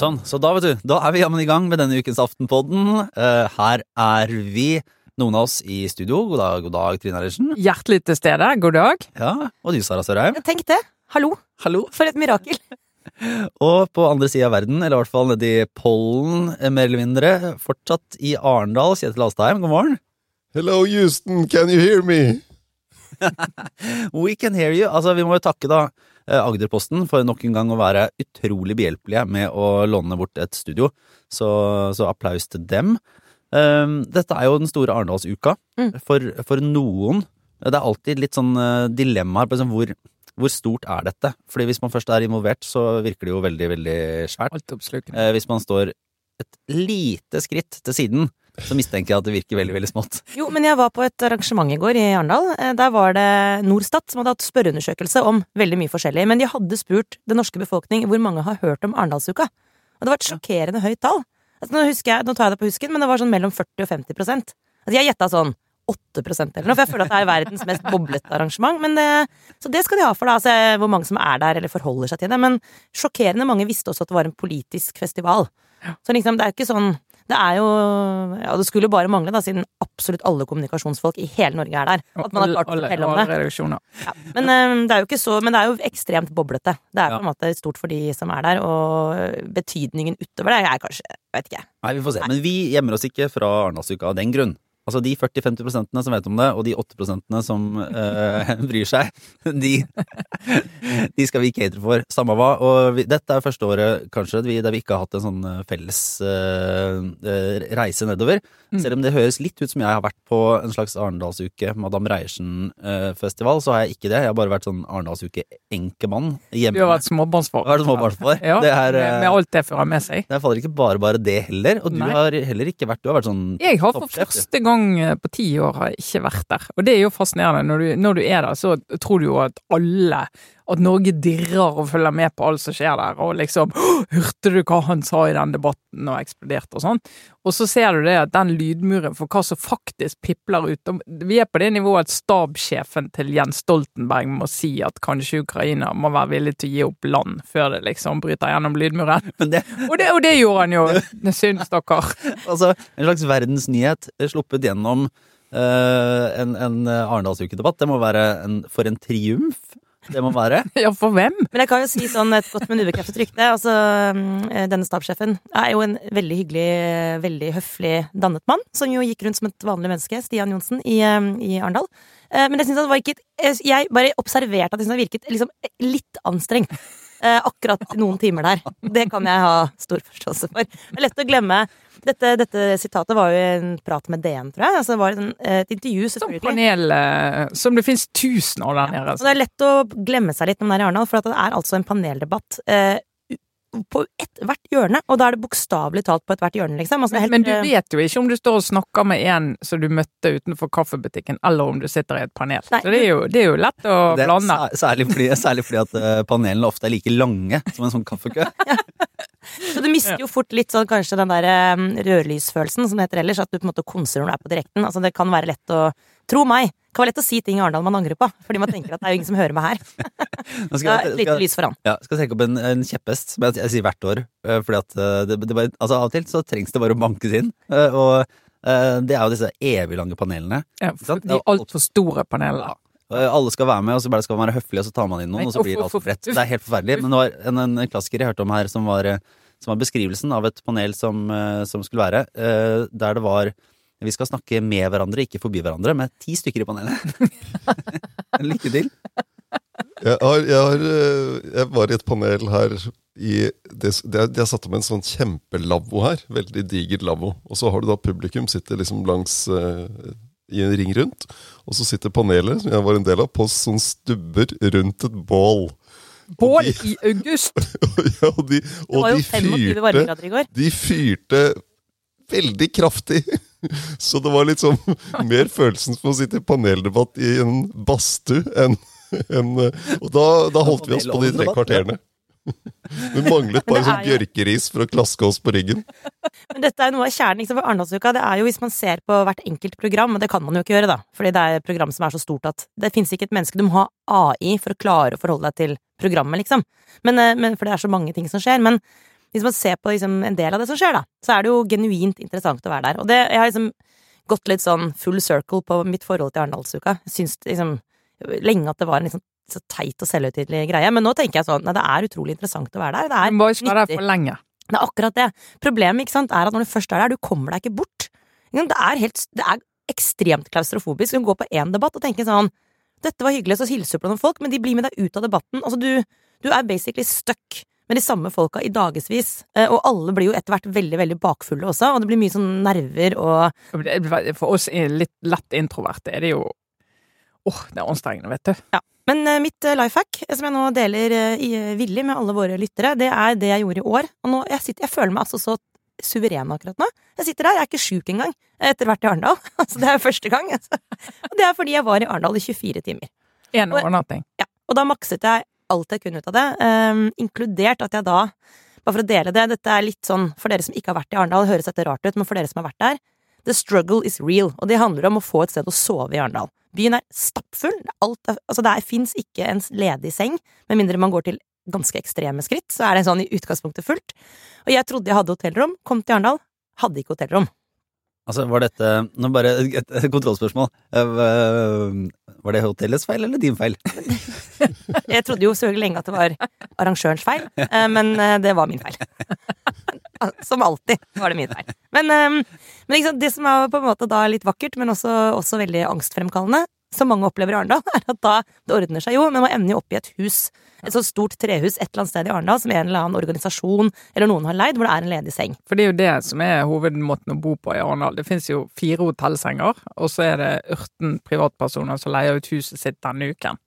Sånn, så da vet du, da er vi jammen i gang med denne ukens Aftenpodden. Eh, her er vi, noen av oss i studio. God dag, god dag, Trine Eilertsen. Hjertelig til stede. God dag. Ja, og du, Sara Sørheim. Tenk det! Hallo! Hallo. For et mirakel! Og på andre sida av verden, eller i hvert fall nedi pollen, eh, mer eller mindre, fortsatt i Arendal, Kjetil Astheim, god morgen. Hello, Houston, can you hear me? We can hear you. Altså, vi må jo takke da Agderposten for nok en gang å være utrolig behjelpelige med å låne bort et studio, så, så applaus til dem. Um, dette er jo den store Arendalsuka. Mm. For, for noen Det er alltid litt sånn uh, dilemmaer på liksom hvor, hvor stort er dette? Fordi hvis man først er involvert, så virker det jo veldig, veldig svært. Eh, hvis man står et lite skritt til siden, så mistenker jeg at det virker veldig, veldig smått. Jo, men jeg var på et arrangement i går i Arendal. Eh, Der var det Norstat som hadde hatt spørreundersøkelse om veldig mye forskjellig. Men de hadde spurt den norske befolkning hvor mange har hørt om Arendalsuka. Og det var et sjokkerende høyt tall. Altså, nå, jeg, nå tar jeg det på husken, men det var sånn mellom 40 og 50 prosent. Altså, jeg gjetta sånn 8 eller noe, for jeg føler at det er verdens mest boblete arrangement. Men det, så det skal de ha for, da, altså, hvor mange som er der eller forholder seg til det. Men sjokkerende mange visste også at det var en politisk festival. Så liksom, det er jo ikke sånn Det er jo Ja, det skulle bare mangle, da, siden absolutt alle kommunikasjonsfolk i hele Norge er der. At man har klart å fortelle om det. Ja. Men eh, det er jo ikke så Men det er jo ekstremt boblete. Det er på en måte stort for de som er der, og betydningen utover det er kanskje Jeg vet ikke. Nei, vi får se. Men vi gjemmer oss ikke fra Arendalsuka av den grunn. Altså de 40-50 prosentene som vet om det, og de 8 prosentene som eh, bryr seg, de, de skal vi catere for. Samme hva. Og vi, dette er første året kanskje der vi ikke har hatt en sånn eh, felles eh, reise nedover. Mm. Selv om det høres litt ut som jeg har vært på en slags Arendalsuke, Madam Reiersen-festival, så har jeg ikke det. Jeg har bare vært sånn Arendalsuke-enkemann hjemme. Du har vært småbarnsfar. Er småbarnsfar? Ja, Det er, med, med alt det fører med seg. Det faller ikke bare bare det heller. Og du Nei. har heller ikke vært Du har vært sånn Jeg har for første gang eh, på ti år har jeg ikke vært der. Og det er jo fascinerende. Når du, når du er der, så tror du jo at alle At Norge dirrer og følger med på alt som skjer der, og liksom Hørte du hva han sa i den debatten, og eksploderte og sånn? Og så ser du det at den lydmuren for hva som faktisk pipler ut Vi er på det nivået at stabssjefen til Jens Stoltenberg må si at kanskje Ukraina må være villig til å gi opp land før det liksom bryter gjennom lydmuren. Men det, Og det, og det gjorde han jo! Det syns dere. altså, en slags verdensnyhet sluppet gjennom Uh, en, en Arendalsuke-debatt. Det må være en, for en triumf. Det må være. Ja, for hvem? Men jeg kan jo si sånn et godt, men ubekreftet rykte. Altså, mm, denne stabssjefen er jo en veldig hyggelig, veldig høflig dannet mann, som jo gikk rundt som et vanlig menneske, Stian Johnsen, i, eh, i Arendal. Eh, Men jeg synes han var ikke Jeg bare observerte at det virket liksom litt anstrengt. eh, Akkurat noen timer der. Det kan jeg ha stor forståelse for. Det er lett å glemme. Dette, dette sitatet var jo en prat med DN, tror jeg. Altså, det var en, et intervju, Som panel eh, Som det finnes tusen av der nede. Og det er lett å glemme seg litt om det her i Arendal, for at det er altså en paneldebatt eh, på ethvert hjørne, og da er det bokstavelig talt på ethvert hjørne, liksom. Altså, det er helt, Men du eh, vet jo ikke om du står og snakker med en som du møtte utenfor kaffebutikken, eller om du sitter i et panel. Nei. Så det er, jo, det er jo lett å Det er blande. særlig, fordi, særlig fordi at eh, panelene ofte er like lange som en sånn kaffekø. Så du mister jo fort litt sånn kanskje den der eh, rødlysfølelsen, som det heter ellers, at du på en måte konser når du er på direkten. Altså, det kan være lett å Tro meg! Det kan være lett å si ting i Arendal man angrer på, fordi man tenker at det er jo ingen som hører meg her. Nå skal, jeg- et lite lys for han. ja, skal trekke opp en, en kjepphest, som jeg, jeg sier hvert år. eh, Fordi at eh, det, det bare, altså Av og til så trengs det bare å bankes inn. eh, Og det er jo disse evig lange panelene. Ja, altfor store panelene. Eh, Alle skal være med, og så bare skal man være høflig, og så tar man inn noen, og så blir det uff, uff, bredt. Det er helt forferdelig. Men det var en, en klassiker jeg hørte om her, som var, eh, som var beskrivelsen av et panel som, eh, som skulle være, eh, der det var vi skal snakke med hverandre, ikke forbi hverandre, med ti stykker i panelet. Lykke til. Jeg, har, jeg, har, jeg var i et panel her i det, det, De har satt opp en sånn kjempelavvo her. Veldig diger lavvo. Og så har du da publikum sitter liksom langs i en ring rundt. Og så sitter panelet, som jeg var en del av, på sånn stubber rundt et bål. Bål de- i august! ja, og de, Det var jo de 25 fyrte varmegrader i går. De fyrte veldig kraftig. Så det var litt sånn mer følelsen for å sitte i paneldebatt i en badstue enn eh, Og da, da holdt vi oss på de tre kvarterene. Det manglet bare sånn er bjørkeris for å klaske oss på ryggen. Men dette er noe av kjernen for Arendalsuka. Det er jo hvis man ser på hvert enkelt program, og det kan man jo ikke gjøre, da, fordi det er et program som er så stort at det fins ikke et menneske Du må ha AI for å klare å forholde deg til programmet, liksom. Men, eh, men, for det er så mange ting som skjer. Men hvis man ser på liksom, en del av det som skjer, da, så er det jo genuint interessant å være der. Og det, jeg har liksom gått litt sånn full circle på mitt forhold til Arendalsuka. Syns liksom lenge at det var en liksom så teit og selvhøytidelig greie, men nå tenker jeg sånn nei, det er utrolig interessant å være der. Det er Du må ikke være der for lenge. Det er akkurat det. Problemet ikke sant, er at når du først er der, du kommer deg ikke bort. Det er, helt, det er ekstremt klaustrofobisk. Kan gå på én debatt og tenke sånn Dette var hyggelig, så hilser du på noen folk, men de blir med deg ut av debatten. Altså, du, du er basically stuck med de samme folka i dagevis. Eh, Og alle blir jo etter hvert veldig, veldig bakfulle også, og det blir mye sånn nerver og For oss litt lett introverte er det jo Åh, det er anstrengende, vet du. Ja. Men eh, mitt eh, life hack, eh, som jeg nå deler villig med alle våre lyttere, det er det jeg gjorde i år. Og nå, jeg, sitter, jeg føler meg altså så suveren akkurat nå. Jeg sitter der, jeg er ikke sjuk engang etter hvert i Arendal. Altså, det er første gang. Altså. Og det er fordi jeg var i Arendal i 24 timer. En overnatting. Ja, og da makset jeg alt jeg kunne ut av det, um, inkludert at jeg da, bare for å dele det, dette er litt sånn for dere som ikke har vært i Arendal, høres dette rart ut, men for dere som har vært der, the struggle is real, og det handler om å få et sted å sove i Arendal. Byen er stappfull, alt, altså det fins ikke en ledig seng, med mindre man går til ganske ekstreme skritt, så er det sånn i utgangspunktet fullt. Og jeg trodde jeg hadde hotellrom, kom til Arendal, hadde ikke hotellrom. Altså, var dette Nå bare et, et kontrollspørsmål. Eh, Var det hotellets feil eller din feil? Jeg trodde jo selvfølgelig lenge at det var arrangørens feil, eh, men eh, det var min feil. Som alltid var det min feil. Men, eh, men liksom, det som er på en måte da litt vakkert, men også, også veldig angstfremkallende, som mange opplever i Arendal, er at da det ordner seg jo, men man ender jo opp i et hus, et så stort trehus et eller annet sted i Arendal, som en eller annen organisasjon eller noen har leid, hvor det er en ledig seng. For det er jo det som er hovedmåten å bo på i Arendal. Det finnes jo fire hotellsenger, og så er det 18 privatpersoner som leier ut huset sitt denne uken.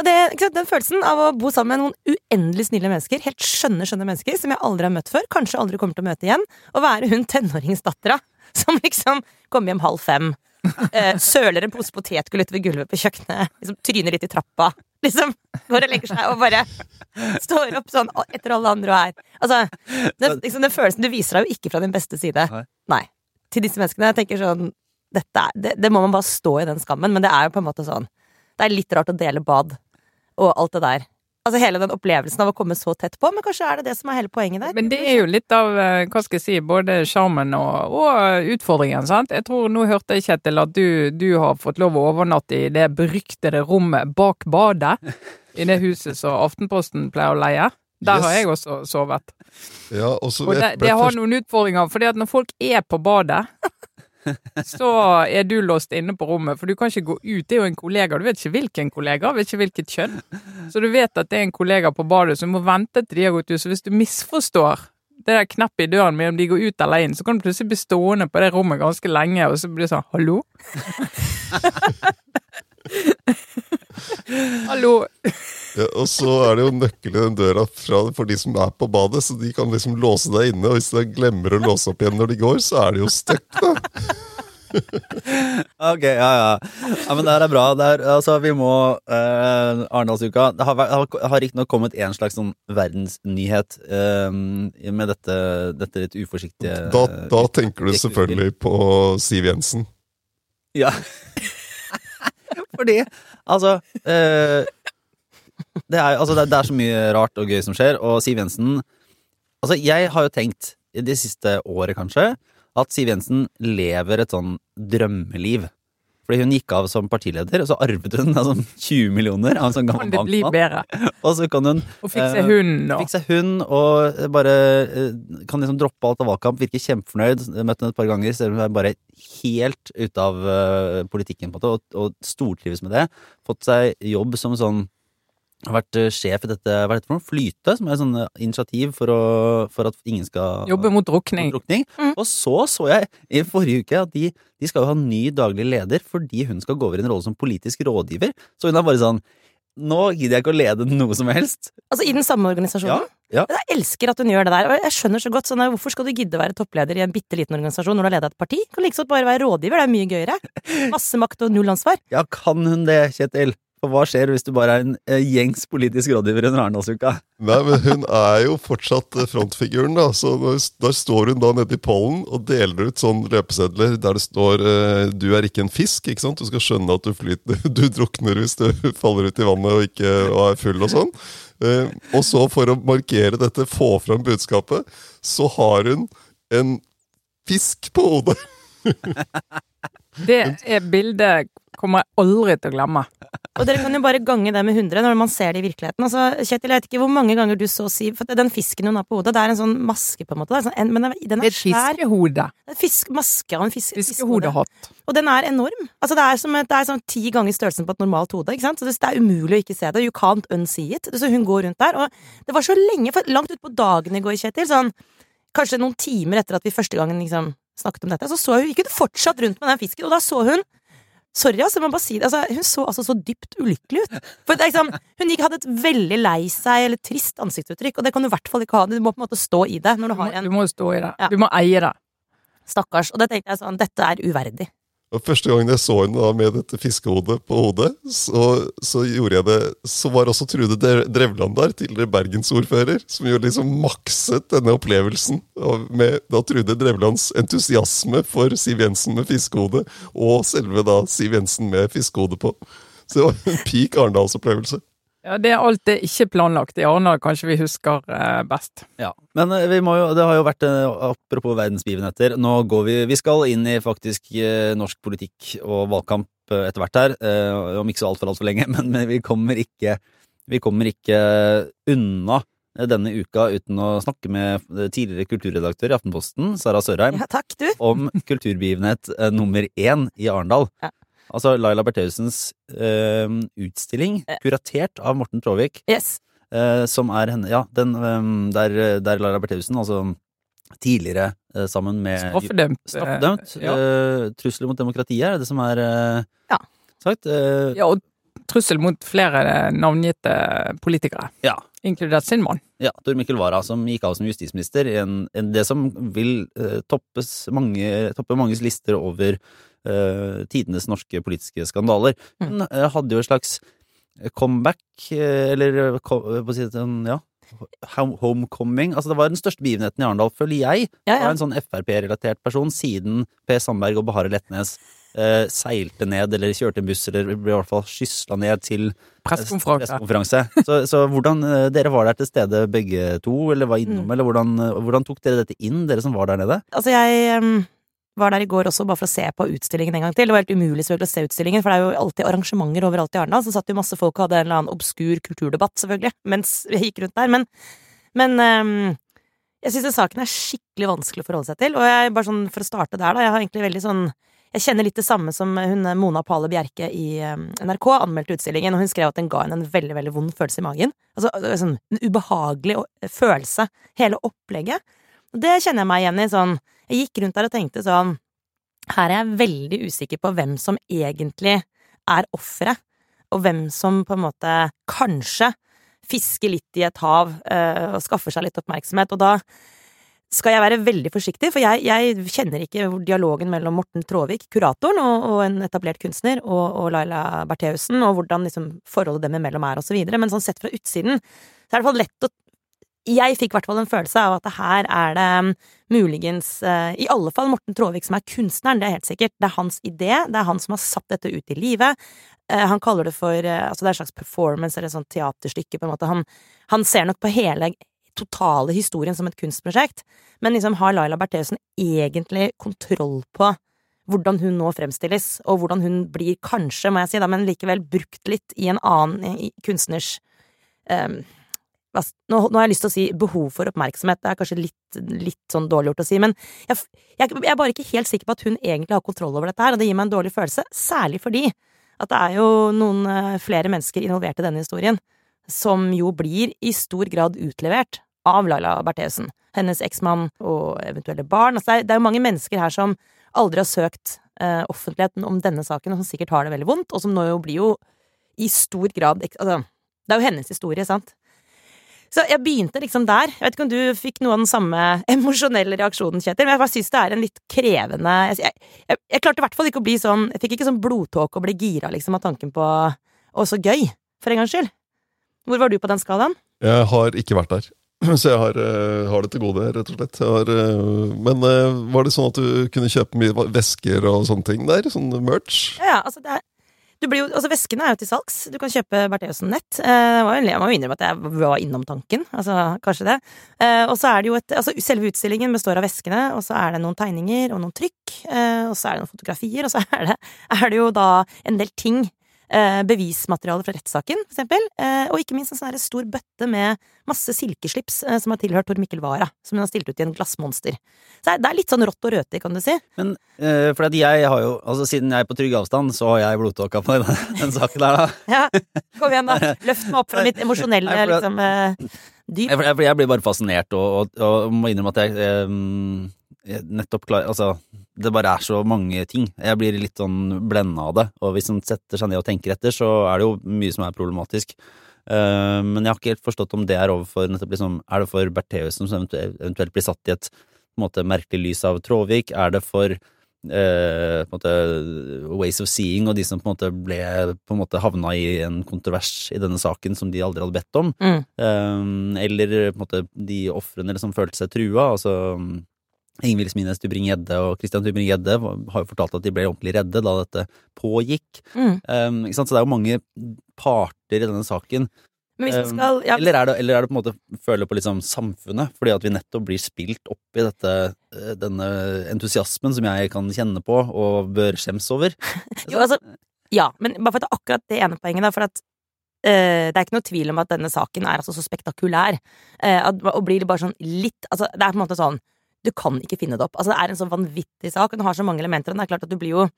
Og det, Den følelsen av å bo sammen med noen uendelig snille mennesker, helt skjønne, skjønne mennesker, som jeg aldri har møtt før, kanskje aldri kommer til å møte igjen, og være hun tenåringsdattera som liksom kommer hjem halv fem, eh, søler en pose potetgull utover gulvet på kjøkkenet, liksom tryner litt i trappa, liksom går og legger seg og bare står opp sånn etter alle andre og er Altså, den, liksom, den følelsen du viser deg jo ikke fra din beste side. Nei. Til disse menneskene. Jeg tenker sånn dette er, det, det må man bare stå i den skammen, men det er jo på en måte sånn Det er litt rart å dele bad og alt det der. Altså hele den opplevelsen av å komme så tett på, men kanskje er det det som er hele poenget der? Men det er jo litt av, eh, hva skal jeg si, både sjarmen og, og utfordringen, sant. Jeg tror, nå hørte jeg, Kjetil, at du, du har fått lov å overnatte i det beryktede rommet bak badet. I det huset som Aftenposten pleier å leie. Der har jeg også sovet. Ja, også Og det, det har noen utfordringer, fordi at når folk er på badet, så er du låst inne på rommet, for du kan ikke gå ut. Det er jo en kollega, du vet ikke hvilken kollega, vet ikke hvilket kjønn. Så du vet at det er en kollega på badet, så du må vente til de har gått ut. Så hvis du misforstår det der knappet i døren med om de går ut eller inn, så kan du plutselig bli stående på det rommet ganske lenge, og så blir det sånn hallo? hallo? Ja, og så er det jo nøkkel i den døra fra, for de som er på badet, så de kan liksom låse deg inne. Og hvis de glemmer å låse opp igjen når de går, så er de jo stuck, da. Ok, ja, ja. ja men det her er bra. Er, altså, vi må eh, Arendalsuka Det har, har riktignok kommet en slags sånn verdensnyhet eh, med dette, dette litt uforsiktige Da, da tenker du selvfølgelig på Siv Jensen. Ja. Fordi, altså eh, det, er, altså det, er, så mye rart og gøy som skjer, og Siv Jensen Altså, jeg har jo tenkt, det siste året kanskje, at Siv Jensen lever et sånn drømmeliv. Fordi hun gikk av som partileder, og så arvet hun altså, 20 millioner av en sånn gammel bankmann. Og så kan hun Og fikse Eh, hund og fikse hund og bare eh, kan liksom droppe alt av valgkamp. virke kjempefornøyd. Møtte henne et par ganger. Ser hun er bare helt ute av eh, politikken på det, og, og stortrives med det. Fått seg jobb som sånn har vært eh, sjef i dette hva er dette for noe? Flyte, som er et sånn eh, initiativ for, å, for at ingen skal jobbe mot drukning. drukning. Mm. Og så så jeg i forrige uke at de, de skal jo ha ny daglig leder fordi hun skal gå over i en rolle som politisk rådgiver. Så hun er bare sånn Nå gidder jeg ikke å lede noe som helst. Altså i den samme organisasjonen? Ja, ja. Jeg elsker at hun gjør det der. Og jeg skjønner så godt sånn, Hvorfor skal du gidde å være toppleder i en bitte liten organisasjon når du har ledet et parti? Kan like liksom godt bare være rådgiver, det er mye gøyere. Masse makt og null ansvar. Ja, kan hun det, Kjetil? For hva skjer hvis du bare er en eh, gjengs politisk rådgiver under Arendalsuka? Nei, men hun er jo fortsatt eh, frontfiguren, da. Så der står hun da nede i pollen og deler ut sånn løpesedler der det står eh, 'Du er ikke en fisk', ikke sant? Du skal skjønne at du flyter Du drukner hvis du faller ut i vannet og ikke og er full og sånn. Og så, for å markere dette, få fram budskapet, så har hun en fisk på hodet. Det er bildet kommer jeg aldri til å glemme. Og dere kan jo bare gange det med 100 når man ser det i virkeligheten. Altså, Kjetil, jeg vet ikke hvor mange ganger du så Siv For den fisken hun har på hodet, det er en sånn maske, på en måte. Det er sånn, en, men den er, Det er et fiskehode. Fisk, maske av en fisk, fiskehode. Fiskehodehatt. Og den er enorm. Altså, det er som et, det er sånn ti ganger størrelsen på et normalt hode. ikke sant? Så det, det er umulig å ikke se det. You can't unsee it. Så hun går rundt der. Og det var så lenge, for langt utpå dagen i går, Kjetil, sånn kanskje noen timer etter at vi første gangen liksom snakket om dette, så så hun gikk hun fortsatt rundt med den fisken, og da så hun Sorry, altså, jeg bare si det. Altså, hun så altså så dypt ulykkelig ut. For liksom, Hun gikk, hadde et veldig lei seg eller trist ansiktsuttrykk, og det kan du i hvert fall ikke ha. Du må på en måte stå i det når Du du har en du må stå i det. Ja. Du må eie det. stakkars. Og det tenkte jeg sånn, dette er uverdig. Og Første gangen jeg så henne med dette fiskehodet på hodet, så, så gjorde jeg det Så var også Trude Dre- Drevland der, tidligere bergensordfører, som jo liksom makset denne opplevelsen med da Trude Drevlands entusiasme for Siv Jensen med fiskehode, og selve da Siv Jensen med fiskehode på. Så det var en peak Arendalsopplevelse. Ja, det er alt det ikke planlagt i Arendal, kanskje vi husker eh, best. Ja, men eh, vi må jo, det har jo vært, eh, apropos verdensbegivenheter, nå går vi, vi skal inn i faktisk norsk politikk og valgkamp etter hvert her, om ikke så altfor altfor lenge, men, men vi kommer ikke, vi kommer ikke unna denne uka uten å snakke med tidligere kulturredaktør i Aftenposten, Sara Sørheim, Ja, takk, du. om kulturbegivenhet nummer én i Arendal. Ja. Altså Laila Bertheussens uh, utstilling, kuratert av Morten Traavik, Yes. uh, som er henne Ja, den um, der, der Laila Bertheussen, altså tidligere uh, sammen med Straffedømt. eh, Straffedømt. Ja. eh, trusler mot demokratiet, er det som er eh, Ja. sagt? Eh, ja, og trussel mot flere navngitte politikere, ja. inkludert sin mann. Ja, Tor Mikkel Wara, som gikk av som justisminister i en, en, det som vil eh, toppes mange, toppe manges lister over eh, tidenes norske politiske skandaler. Hun eh, hadde jo et slags comeback, eh, eller eh, ko- eh, på å si det ja, homecoming. Altså, det var den største begivenheten i Arendal, føler jeg, Ja, av en sånn Frp-relatert person, siden Per Sandberg og Behare Letnes eh, seilte ned, eller kjørte en buss, eller ble i hvert fall skysla ned til Pressekonferanse. Så, så hvordan eh, Dere var der til stede begge to, eller var innom, Mm. eller hvordan, eh, hvordan tok dere dette inn, dere som var der nede? Altså, jeg em, var der i går også bare for å se på utstillingen en gang til. Det var helt umulig selvfølgelig å se utstillingen, for det er jo alltid arrangementer overalt i Arendal. Så satt jo masse folk og hadde en eller annen obskur kulturdebatt, selvfølgelig, mens vi gikk rundt der. Men, men um, jeg syns saken er skikkelig vanskelig å forholde seg til. Og jeg, bare sånn for å starte der, da, jeg har egentlig veldig sånn jeg kjenner litt det samme som hun Mona Pale Bjerke i NRK anmeldte utstillingen, og hun skrev at den ga henne en veldig veldig vond følelse i magen. Altså sånn, en ubehagelig følelse, hele opplegget. Det kjenner jeg meg igjen i. sånn, Jeg gikk rundt der og tenkte sånn Her er jeg veldig usikker på hvem som egentlig er offeret, og hvem som på en måte kanskje fisker litt i et hav øh, og skaffer seg litt oppmerksomhet. Og da skal jeg være veldig forsiktig, for jeg, jeg kjenner ikke dialogen mellom Morten Tråvik, kuratoren, og, og en etablert kunstner, og, og Laila Bertheussen, og hvordan liksom forholdet dem imellom er, og så videre. Men sånn sett fra utsiden, så er det i hvert fall lett å jeg fikk i hvert fall en følelse av at her er det um, muligens eh, I alle fall Morten Tråvik som er kunstneren, det er helt sikkert. Det er hans idé, det er han som har satt dette ut i livet. Eh, han kaller det for eh, Altså, det er en slags performance eller et sånt teaterstykke, på en måte. Han, han ser nok på hele totale historien som et kunstprosjekt, men liksom har Laila Bertheussen egentlig kontroll på hvordan hun nå fremstilles, og hvordan hun blir, kanskje, må jeg si, da, men likevel brukt litt i en annen kunstners um, nå, nå har jeg lyst til å si behov for oppmerksomhet, det er kanskje litt, litt sånn dårlig gjort å si, men jeg, jeg, jeg er bare ikke helt sikker på at hun egentlig har kontroll over dette her, og det gir meg en dårlig følelse, særlig fordi at det er jo noen eh, flere mennesker involvert i denne historien, som jo blir i stor grad utlevert av Laila Bertheussen, hennes eksmann og eventuelle barn. Altså, det, er, det er jo mange mennesker her som aldri har søkt eh, offentligheten om denne saken, og som sikkert har det veldig vondt, og som nå jo blir jo i stor grad Altså, det er jo hennes historie, sant? Så jeg begynte liksom der. Jeg vet ikke om du fikk noe av den samme emosjonelle reaksjonen, Kjetil, men jeg bare syns det er en litt krevende Jeg, jeg, jeg klarte i hvert fall ikke å bli sånn Jeg fikk ikke sånn blodtåke og ble gira liksom av tanken på Og så gøy, for en gangs skyld. Hvor var du på den skalaen? Jeg har ikke vært der. Så jeg har, eh, har det til gode, rett og slett. Har, eh, men eh, var det sånn at du kunne kjøpe mye vesker og sånne ting der? Sånn merch? Ja, ja, altså det er du blir jo, altså Veskene er jo til salgs. Du kan kjøpe Bertheussen nett. Eh, jeg må jo innrømme at jeg var innom tanken. Altså, kanskje det. Eh, og så er det jo et altså, Selve utstillingen består av veskene, og så er det noen tegninger og noen trykk. Eh, og så er det noen fotografier, og så er det, er det jo da en del ting. Eh, bevismateriale fra rettssaken, for eksempel. Eh, og ikke minst en sånn stor bøtte med masse silkeslips eh, som har tilhørt Tor Mikkel Wara. Som hun har stilt ut i en glassmonster. Så det er- litt sånn rått og røtig, kan du si. Men for at jeg har jo Altså siden jeg er på trygg avstand, så har jeg blodtåka på den, den saken der, da. Ja, kom igjen, da. Løft meg opp fra mitt emosjonelle liksom, dyp. Jeg, jeg, jeg blir bare fascinert, og, og, og må innrømme at jeg, um nettopp klar Altså, det bare er så mange ting. Jeg blir litt sånn blenda av det. Og hvis man setter seg ned og tenker etter, så er det jo mye som er problematisk. Uh, men jeg har ikke helt forstått om det er overfor nettopp liksom Er det for Bertheussen som eventuelt, blir satt i et måte merkelig lys av Tråvik? Er det for Uh, på en måte Ways of Seeing og de som på en måte ble på en måte havna i en kontrovers i denne saken som de aldri hadde bedt om? Mm. Um, eller på en måte de ofrene som følte seg trua. Altså Ingvild Smines Tybring-Gjedde og Christian Tybring-Gjedde har jo fortalt at de ble ordentlig redde da dette pågikk. Mm. Um? Så det er jo mange parter i denne saken. Um, skal ja, eller, er det, eller er det på en måte føle på liksom samfunnet, fordi at vi nettopp blir spilt opp i dette, eh, denne entusiasmen som jeg kan kjenne på og bør skjems over? Jo, altså, ja, men bare for ta akkurat det ene poenget, da, for at Uh, det er ikke noe tvil om at denne saken er altså så spektakulær. Uh, at, og blir bare sånn litt Altså, det er på en måte sånn Du kan ikke finne det opp. Altså, det er en sånn vanvittig sak, og den har så mange elementer, og det er klart at du blir jo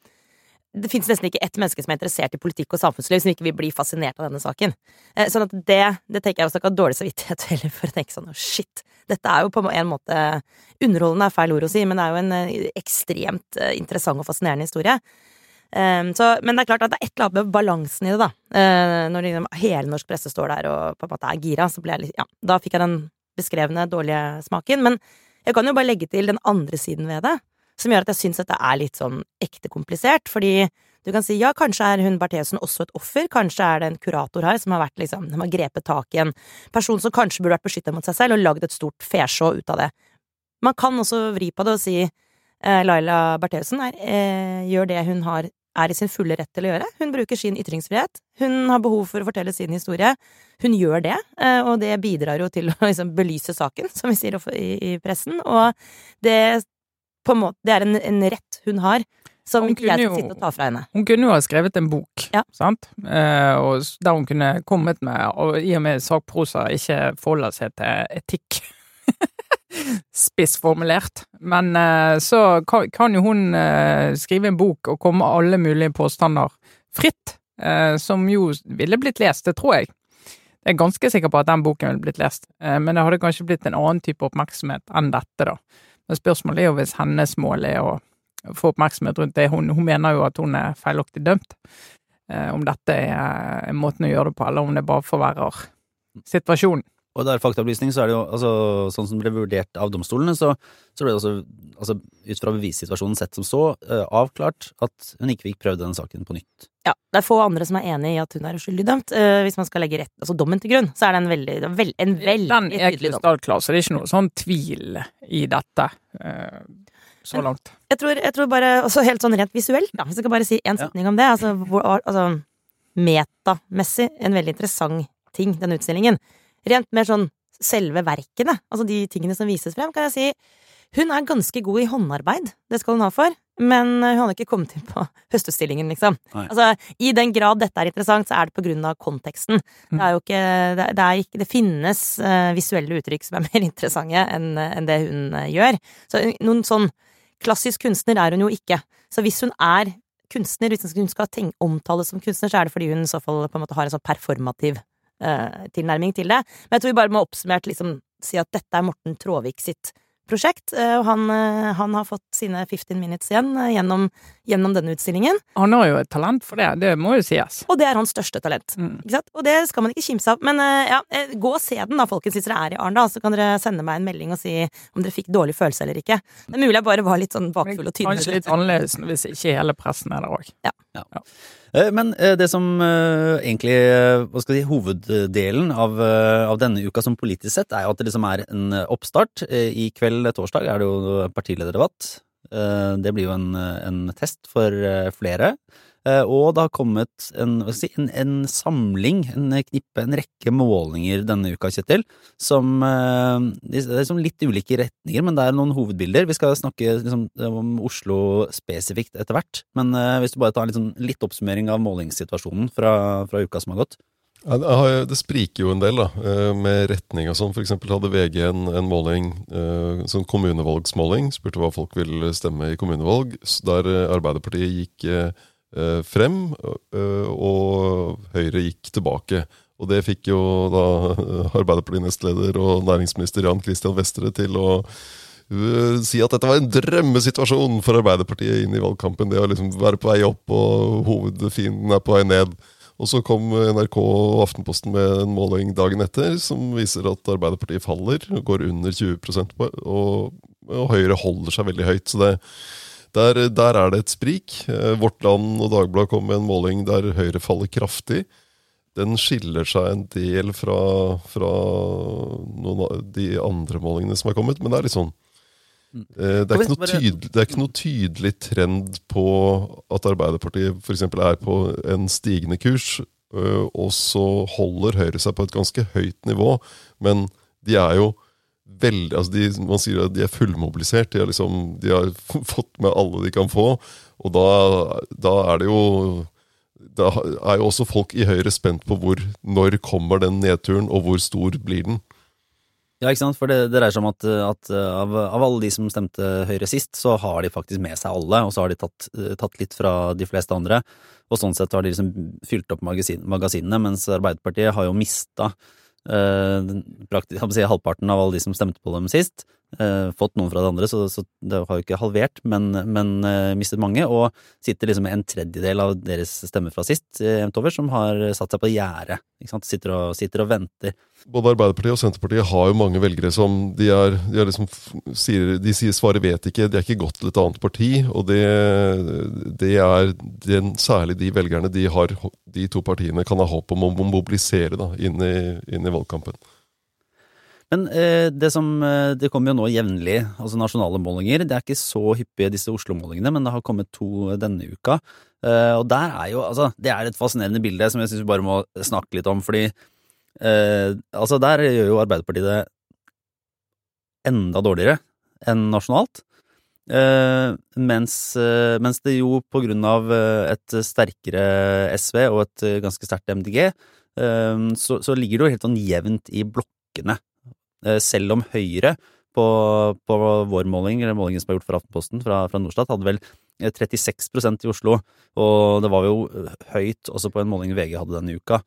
det finnes nesten ikke ett menneske som er interessert i politikk og samfunnsliv som ikke vil bli fascinert av denne saken. Eh, sånn at det, det tenker jeg også ikke har dårlig samvittighet heller for å tenke sånn shit, dette er jo på en måte Underholdende er feil ord å si, men det er jo en eh, ekstremt eh, interessant og fascinerende historie. Um, så, men det er klart at det er et eller annet med balansen i det, da. Når liksom, hele norsk presse står der og på en måte er gira, så ble jeg litt Ja, da fikk jeg den beskrevne dårlige smaken. Men jeg kan jo bare legge til den andre siden ved det, som gjør at jeg syns dette er litt sånn ekte komplisert. Fordi du kan si ja, kanskje er hun Bertheussen også et offer, kanskje er det en kurator her som har vært liksom, som har grepet tak i en person som kanskje burde vært beskytta mot seg selv, og lagd et stort fesjå ut av det. Man kan også vri på det og si eh, Laila Bertheussen er, eh, gjør det hun har er i sin fulle rett til å gjøre. Hun bruker sin ytringsfrihet. Hun har behov for å fortelle sin historie. Hun gjør det, eh, og det bidrar jo til å liksom belyse saken, som vi sier i, pressen. Og det, måte, det er en, en rett hun har, som Hun ikke jeg skal sitte og ta fra henne. Hun kunne jo ha skrevet en bok, Ja. sant? Eh, og der hun kunne kommet med, og i og med sakprosa ikke forholder seg til etikk Spissformulert. Men eh, så kan, jo hun eh, skrive en bok og komme alle mulige påstander fritt, eh, som jo ville blitt lest, det tror jeg. Jeg er ganske sikker på at den boken ville blitt lest, men det hadde kanskje blitt en annen type oppmerksomhet enn dette, da. Men spørsmålet er jo hvis hennes mål er å få oppmerksomhet rundt det. Hun, hun mener jo at hun er feilaktig dømt. Om dette er måten å gjøre det på, eller om det bare forverrer situasjonen. Og det er faktaopplysning, så er det jo altså, sånn som det ble vurdert av domstolene, så, så ble det også, altså, ut fra bevissituasjonen sett som så, uh, avklart at hun ikke fikk prøvd denne saken på nytt. Ja, det er få andre som er enig i at hun er uskyldig dømt. Uh, hvis man skal legge rett, altså dommen til grunn, så er det en veldig, veld, en veldig Den er krystallklar, så det er ikke noe sånn tvil i dette Uh, så langt. Jeg tror, jeg tror bare, også helt sånn rent visuelt, da, hvis jeg skal bare si en Ja. setning om det, altså, hvor, altså metamessig en veldig interessant ting, den utstillingen. Rent mer sånn selve verkene, altså de tingene som vises frem, kan jeg si hun er ganske god i håndarbeid, det skal hun ha for, men hun hadde ikke kommet inn på høstutstillingen, liksom. Altså, i den grad dette er interessant, så er det på grunn av konteksten. Det er jo ikke Det, det, ikke, det finnes eh, visuelle uttrykk som er mer interessante enn enn det hun eh, gjør. Så noen sånn klassisk kunstner er hun jo ikke. Så hvis hun er kunstner, hvis hun skal omtales som kunstner, så er det fordi hun i så fall på en måte har en sånn performativ eh, tilnærming til det. Men jeg tror vi bare må oppsummert liksom si at dette er Morten Tråvik sitt prosjekt, eh, og han, eh, han har fått sine 15 minutes igjen gjennom, gjennom denne utstillingen, Han har jo et talent for det, det må jo sies. og det er hans største talent. Mm. Ikke sant? Og det skal man ikke kimse av. Men ja, gå og se den da, folkens, hvis dere er i Arendal. Så kan dere sende meg en melding og si om dere fikk dårlig følelse eller ikke. Det er mulig jeg bare var litt sånn bakfull og tynn. Kanskje litt annerledes hvis ikke hele pressen er der òg. Ja. Eh, Men eh, det som eh, egentlig eh, hva skal jeg si, hoveddelen av, eh, av denne uka som politisk sett, er jo at det liksom er en eh, oppstart. Eh, I kveld, eh, torsdag, er det jo partilederdebatt. Eh, Det blir jo en, eh, en test for eh, flere. Eh, Og det har kommet en, si, en, en samling, en knippe, en rekke målinger denne uka, Kjetil, som eh, Det er liksom litt ulike retninger, men det er noen hovedbilder. Vi skal snakke liksom, om Oslo spesifikt etter hvert, men eh, hvis du bare tar en sånn, litt oppsummering av målingssituasjonen fra, fra uka som har gått. Det spriker jo en del, da, med retning og sånn. For eksempel hadde VG en, en måling, sånn kommunevalgsmåling, spurte hva folk ville stemme i kommunevalg, der Arbeiderpartiet gikk frem, eh, og Høyre gikk tilbake. Og det fikk jo da eh, Arbeiderparti-nestleder og næringsminister Jan Christian Vestre til å eh, si at dette var en drømmesituasjon for Arbeiderpartiet inn i valgkampen. Det å liksom være på vei opp, og hovedfienden er på vei ned. Og så kom NRK og Aftenposten med en måling dagen etter som viser at Arbeiderpartiet faller, går under 20 på, og, og Høyre holder seg veldig høyt. Så det, der, der er det et sprik. Eh, Vårt Land og Dagbladet kom med en måling der Høyre faller kraftig. Den skiller seg en del fra, fra noen av de andre målingene som er kommet, men det er litt sånn eh, det er, ikke noe tydelig, det er ikke noe tydelig trend på at Arbeiderpartiet f.eks. er på en stigende kurs, øh, og så holder Høyre seg på et ganske høyt nivå. Men de er jo veldig altså de, Man sier at de er fullmobilisert. De har, liksom, de har fått med alle de kan få. Og da, da er det jo Da er jo også folk i Høyre spent på hvor, når kommer den nedturen, og hvor stor blir den. Ja, ikke sant, for det, det dreier seg om at, at av, av alle de som stemte Høyre sist, så har de faktisk med seg alle, og så har de tatt, tatt litt fra de fleste andre. Og sånn sett har de liksom fylt opp magasin, magasinene, mens Arbeiderpartiet har jo mista eh, praktisk, si, halvparten av alle de som stemte på dem sist. Eh, fått noen fra det andre, så, så det har jo ikke halvert, men, men eh, mistet mange. Og sitter liksom en tredjedel av deres stemmer fra sist eh, jevnt over, som har satt seg på gjerdet. Sitter og, sitter og venter. Både Arbeiderpartiet og Senterpartiet har jo mange velgere som de er, de er liksom, sier, de sier svaret vet ikke, de er ikke gått til et annet parti. Og det, det er den, særlig de velgerne de, har, de to partiene kan ha håp om å mobilisere da, inn, i, inn i valgkampen. Men eh, det som eh, Det kommer jo nå jevnlig, altså nasjonale målinger. Det er ikke så hyppige disse Oslo-målingene, men det har kommet to denne uka. Eh, og der er jo Altså, det er et fascinerende bilde som jeg syns vi bare må snakke litt om, fordi eh, Altså, der gjør jo Arbeiderpartiet det enda dårligere enn nasjonalt. Eh, mens, eh, mens det jo på grunn av eh, et sterkere SV og et eh, ganske sterkt MDG, eh, så, så ligger det jo helt sånn jevnt i blokkene. Eh, selv om Høyre på, på vår måling, eller målingen som er gjort for Aftenposten fra, fra Norstat, hadde vel eh, 36% i Oslo, og det var jo eh, høyt også på en måling VG hadde denne uka.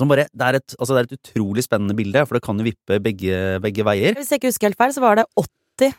bare, det, er et, altså det er et utrolig spennende bilde, for det kan jo vippe begge, begge veier. Hvis jeg ikke husker helt feil, så var det 80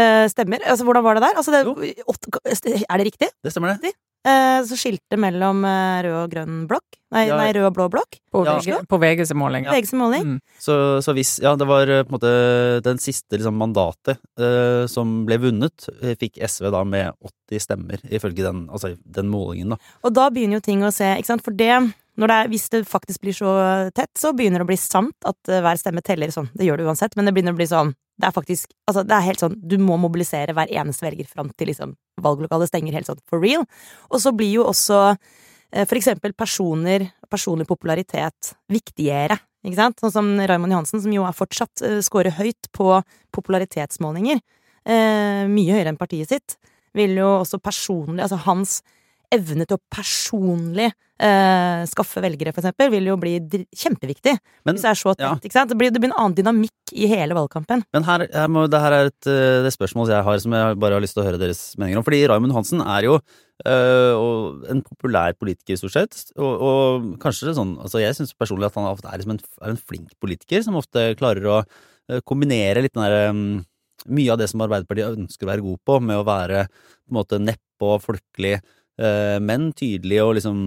eh, stemmer. Altså, hvordan var det der? Altså, det, 8, er det riktig? Det stemmer, det. Eh, så skilte mellom eh, rød og grønn blokk? Nei, Ja. nei rød og blå blokk? På, Ja. På VGs måling. VGs måling. Mm. Så, så hvis Ja, det var eh, på en måte den siste liksom, mandatet eh, som ble vunnet, eh, fikk SV da med 80 stemmer, ifølge den, altså, den målingen, da. Og da begynner jo ting å se, ikke sant, for det det Hvis det faktisk blir så tett, så begynner det å bli sant at eh, hver stemme teller sånn. Det gjør det uansett, men det begynner å bli sånn Det er faktisk Altså, det er helt sånn Du må mobilisere hver eneste velger fram til liksom valglokalet stenger helt sånn for real. Og så blir jo også eh, for eksempel personer, personlig popularitet, viktigere. Ikke sant? Sånn som Raymond Johansen, som jo er fortsatt uh, scorer høyt på popularitetsmålinger. eh, mye høyere enn partiet sitt. Vil jo også personlig Altså hans evne til å personlig eh, skaffe velgere, for eksempel, vil jo bli kjempeviktig. Men, hvis det er så tett, ja. ikke sant? Det blir, det blir en annen dynamikk i hele valgkampen. men her, her må, det her er et eh, det spørsmål jeg har, som jeg bare har lyst til å høre deres meninger om. Fordi Raymond Hansen er jo øh, og en populær politiker, stort sett. Og, og kanskje det er sånn altså Jeg syns personlig at han ofte er, liksom en, er en flink politiker, som ofte klarer å eh, kombinere litt den derre mye av det som Arbeiderpartiet ønsker å være god på, med å være på en måte nedpå, folkelig, eh, men tydelig og liksom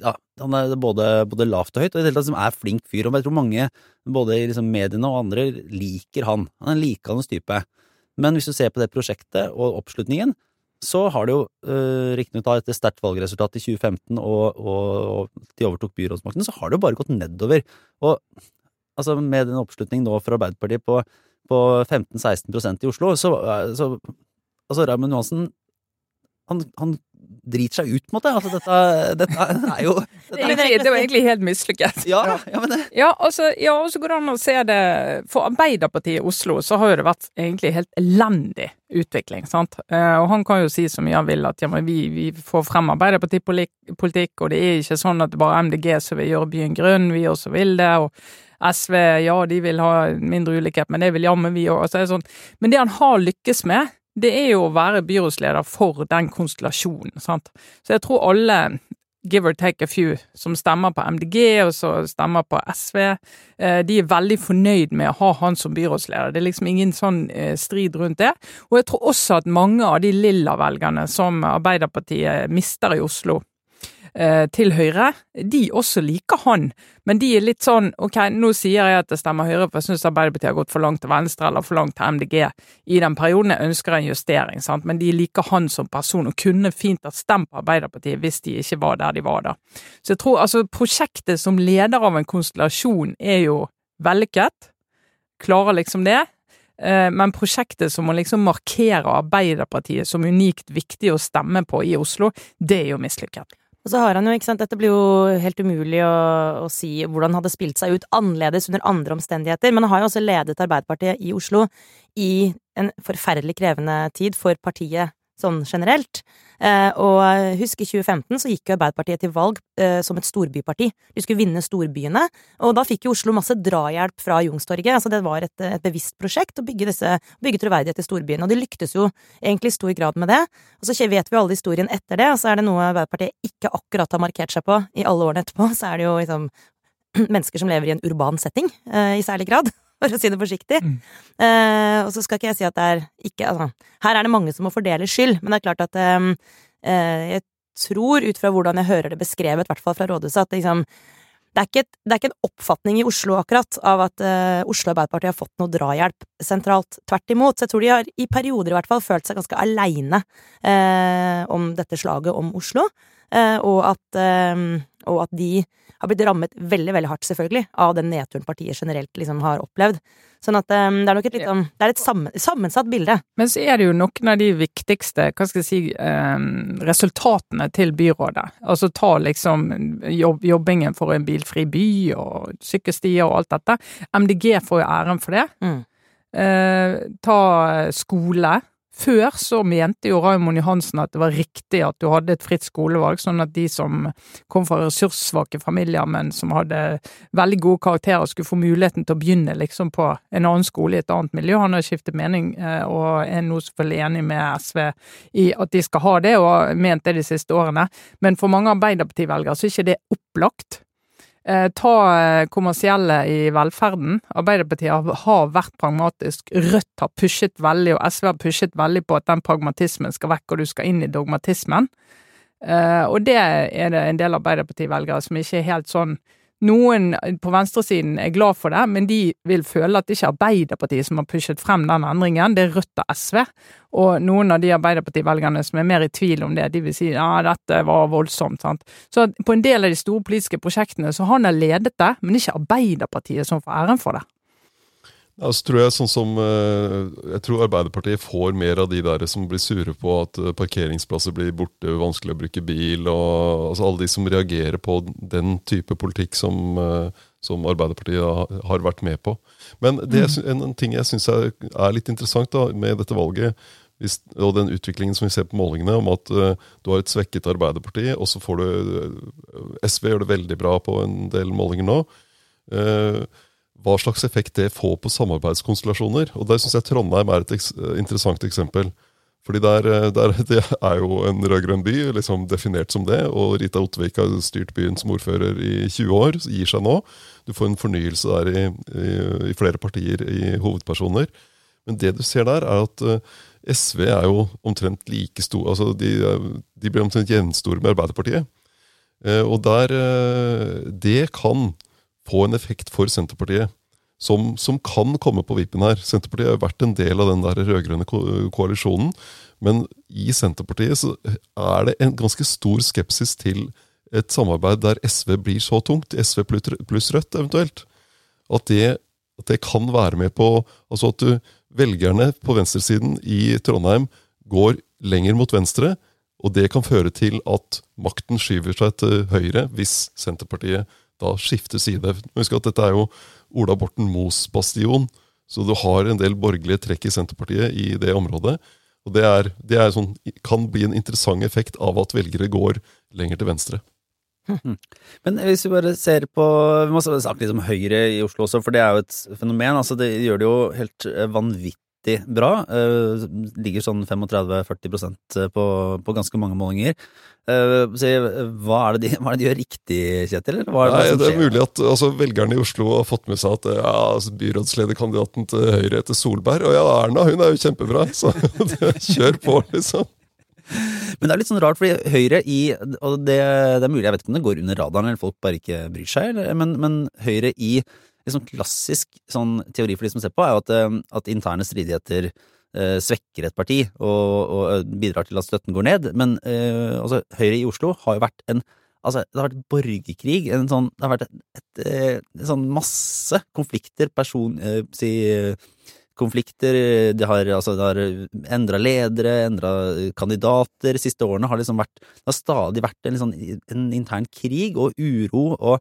Ja, han er både, både lavt og høyt, og i det hele tatt liksom er flink fyr. Og jeg tror mange, både i liksom mediene og andre, liker han. Han er en likandes type. Men hvis du ser på det prosjektet og oppslutningen, så har det jo øh, riktignok etter sterkt valgresultat i 2015 og, og, og de overtok byrådsmakten, så har det jo bare gått nedover. Og altså med den oppslutningen nå for Arbeiderpartiet på, på 15-16% i Oslo, så, så altså Raymond Johansen han, han driter seg ut, på en måte. Altså, dette, dette er jo dette er Det, Det var egentlig helt mislykket. Ja, ja, men det Ja, altså, ja, og så går det an å se det For Arbeiderpartiet i Oslo så har jo det vært egentlig helt elendig utvikling, sant. Eh, og han kan jo si så mye han vil at ja, men vi, vi får frem Arbeiderpartipolitikk, og det er ikke sånn at det bare er MDG som vil gjøre byen grønn, vi også vil det. og SV, ja, de vil ha mindre ulikhet, men det vil jammen vi òg. Altså, sånn. Men det han har lykkes med, det er jo å være byrådsleder for den konstellasjonen, sant. Så jeg tror alle, give or take a few, som stemmer på MDG og som stemmer på SV, eh, de er veldig fornøyd med å ha han som byrådsleder. Det er liksom ingen sånn eh, strid rundt det. Og jeg tror også at mange av de lilla velgerne som Arbeiderpartiet mister i Oslo, til Høyre, de også liker han. Men de er litt sånn ok, nå sier jeg at det stemmer Høyre, for jeg syns Arbeiderpartiet har gått for langt til venstre eller for langt til MDG i den perioden. Jeg ønsker en justering, sant? men de liker han som person, og kunne fint ha stemt på Arbeiderpartiet hvis de ikke var der de var da. Så jeg tror altså prosjektet som leder av en konstellasjon er jo vellykket. Klarer liksom det. Eh, men prosjektet som å liksom markere Arbeiderpartiet som unikt viktig å stemme på i Oslo, det er jo mislykket. Og så har han jo, ikke sant, dette blir jo helt umulig å, å, si hvordan hadde spilt seg ut annerledes under andre omstendigheter, men han har jo også ledet Arbeiderpartiet i Oslo i en forferdelig krevende tid for partiet sånn generelt. Eh, og husk, i 2015 så gikk jo Arbeiderpartiet til valg eh, som et storbyparti. De skulle vinne storbyene, og da fikk jo Oslo masse drahjelp fra Youngstorget. Altså det var et, et, bevisst prosjekt å bygge, disse, bygge troverdighet i storbyene, og de lyktes jo egentlig i stor grad med det. Og så vet vi alle historien etter det, og så er det noe Arbeiderpartiet ikke akkurat har markert seg på i alle årene etterpå, så er det jo liksom mennesker som lever i en urban setting, eh, i særlig grad for å si det forsiktig. Mm. Eh, og så skal ikke jeg si at det er ikke altså, Her er det mange som må fordele skyld, men det er klart at eh, eh jeg tror, ut fra hvordan jeg hører det beskrevet, i hvert fall fra rådhuset, at liksom det er, et, det er, ikke en oppfatning i Oslo akkurat av at uh, Oslo Arbeiderparti har fått noe drahjelp sentralt. Tvert imot. Så jeg tror de har i perioder i hvert fall følt seg ganske aleine uh, om dette slaget om Oslo. Uh, og, at, og at de har blitt rammet veldig veldig hardt, selvfølgelig, av den nedturen partiet generelt liksom har opplevd. Sånn at um, det er nok et litt, um, det er et sammen, sammensatt bilde. Men så er det jo noen av de viktigste hva skal jeg si, um, resultatene til byrådet. Altså ta liksom jobb, jobbingen for en bilfri by og sykkelstier og alt dette. MDG får jo æren for det. Mm. Uh, ta skole. Før så mente jo Raymond Johansen at det var riktig at du hadde et fritt skolevalg, sånn at de som kom fra ressurssvake familier, men som hadde veldig gode karakterer, skulle få muligheten til å begynne liksom på en annen skole i et annet miljø. Han har skiftet mening, eh, og er nå selvfølgelig enig med SV i at de skal ha det, og har ment det de siste årene. Men for mange Arbeiderparti-velgere så er ikke det opplagt. Eh, ta eh, kommersielle i velferden. Arbeiderpartiet har, vært pragmatisk. Rødt har pushet veldig, og SV har pushet veldig på at den pragmatismen skal vekk, og du skal inn i dogmatismen. Eh, og det er det en del Arbeiderparti-velgere som ikke er helt sånn noen på venstresiden er glad for det, men de vil føle at det ikke er Arbeiderpartiet som har pushet frem den endringen, det er Rødt og SV. Og noen av de Arbeiderparti-velgerne som er mer i tvil om det, de vil si ja, dette var voldsomt. sant? Så på en del av de store politiske prosjektene så har han ledet det, men ikke Arbeiderpartiet som får æren for det. Ja, så tror Jeg sånn som, eh, jeg tror Arbeiderpartiet får mer av de der som blir sure på at eh, parkeringsplasser blir borte, vanskelig å bruke bil, og altså alle de som reagerer på den type politikk som, eh, som Arbeiderpartiet har vært med på. Men det, en, en ting jeg syns er, er, litt interessant da, med dette valget, hvis, og den utviklingen som vi ser på målingene, om at uh, du har et svekket Arbeiderparti, og så får du uh, SV gjør det veldig bra på en del målinger nå. Uh, hva slags effekt det får på samarbeidskonstellasjoner. Og Der syns jeg Trondheim er et eks interessant eksempel. Fordi der, eh, der, Det er jo en rød-grønn by, liksom definert som det. Og Rita Ottervik har styrt byen som ordfører i 20 år, gir seg nå. Du får en fornyelse der i, i, i flere partier i hovedpersoner. Men det du ser der, er at eh, SV er jo omtrent like stor altså De, de blir omtrent jevnstore med Arbeiderpartiet. Og der Det kan få en effekt for Senterpartiet som, som kan komme på vippen her. Senterpartiet har vært en del av den der rød-grønne ko koalisjonen. Men i Senterpartiet så er det en ganske stor skepsis til et samarbeid der SV blir så tungt, SV pluss Rødt eventuelt, at det, at det kan være med på altså at du, velgerne på venstresiden i Trondheim går lenger mot venstre, og det kan føre til at makten skyver seg til høyre hvis Senterpartiet da skifte side. Husk at dette er jo Ola Borten Moes bastion, så du har en del borgerlige trekk i Senterpartiet i det området. Og det, er, det er sånn, kan bli en interessant effekt av at velgere går lenger til venstre. Hmm. Men hvis vi bare ser på Vi må snakke litt om Høyre i Oslo også, for det er jo et fenomen. altså Det gjør det jo helt eh, vanvittig bra. Uh, ligger sånn 35-40% på, på ganske mange målinger. Uh, så, hva, er de, hva, er det de, gjør riktig, Kjetil? Det, Nei, det, er mulig at altså, velgerne i Oslo har fått med seg at ja, altså, byrådslederkandidaten til Høyre heter Solberg. Og ja, Erna hun er jo kjempebra, så kjør på, liksom. Men det er litt sånn rart, fordi Høyre i Og det, det, er mulig, jeg vet ikke om det går under radaren, eller folk bare ikke bryr seg, eller, men, men, Høyre i liksom klassisk sånn teori for de som ser på, er jo at, eh, at interne stridigheter eh, svekker et parti og, og, eh, bidrar til at støtten går ned. Men eh, altså, Høyre i Oslo har jo vært en Altså, det har vært borgerkrig, sånn, det har vært et, et, et, eh, sånn masse konflikter, person... Eh, si konflikter. De har, altså, har endra ledere, endra kandidater. De siste årene har liksom vært Det har stadig vært en, liksom, en intern krig og uro, og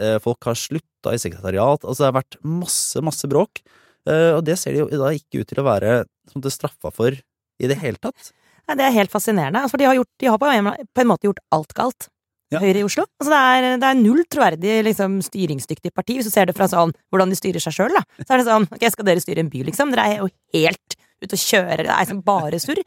eh, folk har slutta i sekretariat. Altså, det har vært masse, masse bråk. Eh, og det ser de jo da ikke ut til å være som det straffa for i det hele tatt. Ja, det er helt fascinerende. For de har, gjort, de har på, en, på en måte gjort alt galt. Ja. Høyre i Oslo. Altså det, er, det er null troverdig liksom, styringsdyktig parti, hvis du ser det fra sånn hvordan de styrer seg sjøl. Så er det sånn ok, skal dere styre en by, liksom? Dere er jo helt ute og kjører, det er bare surr.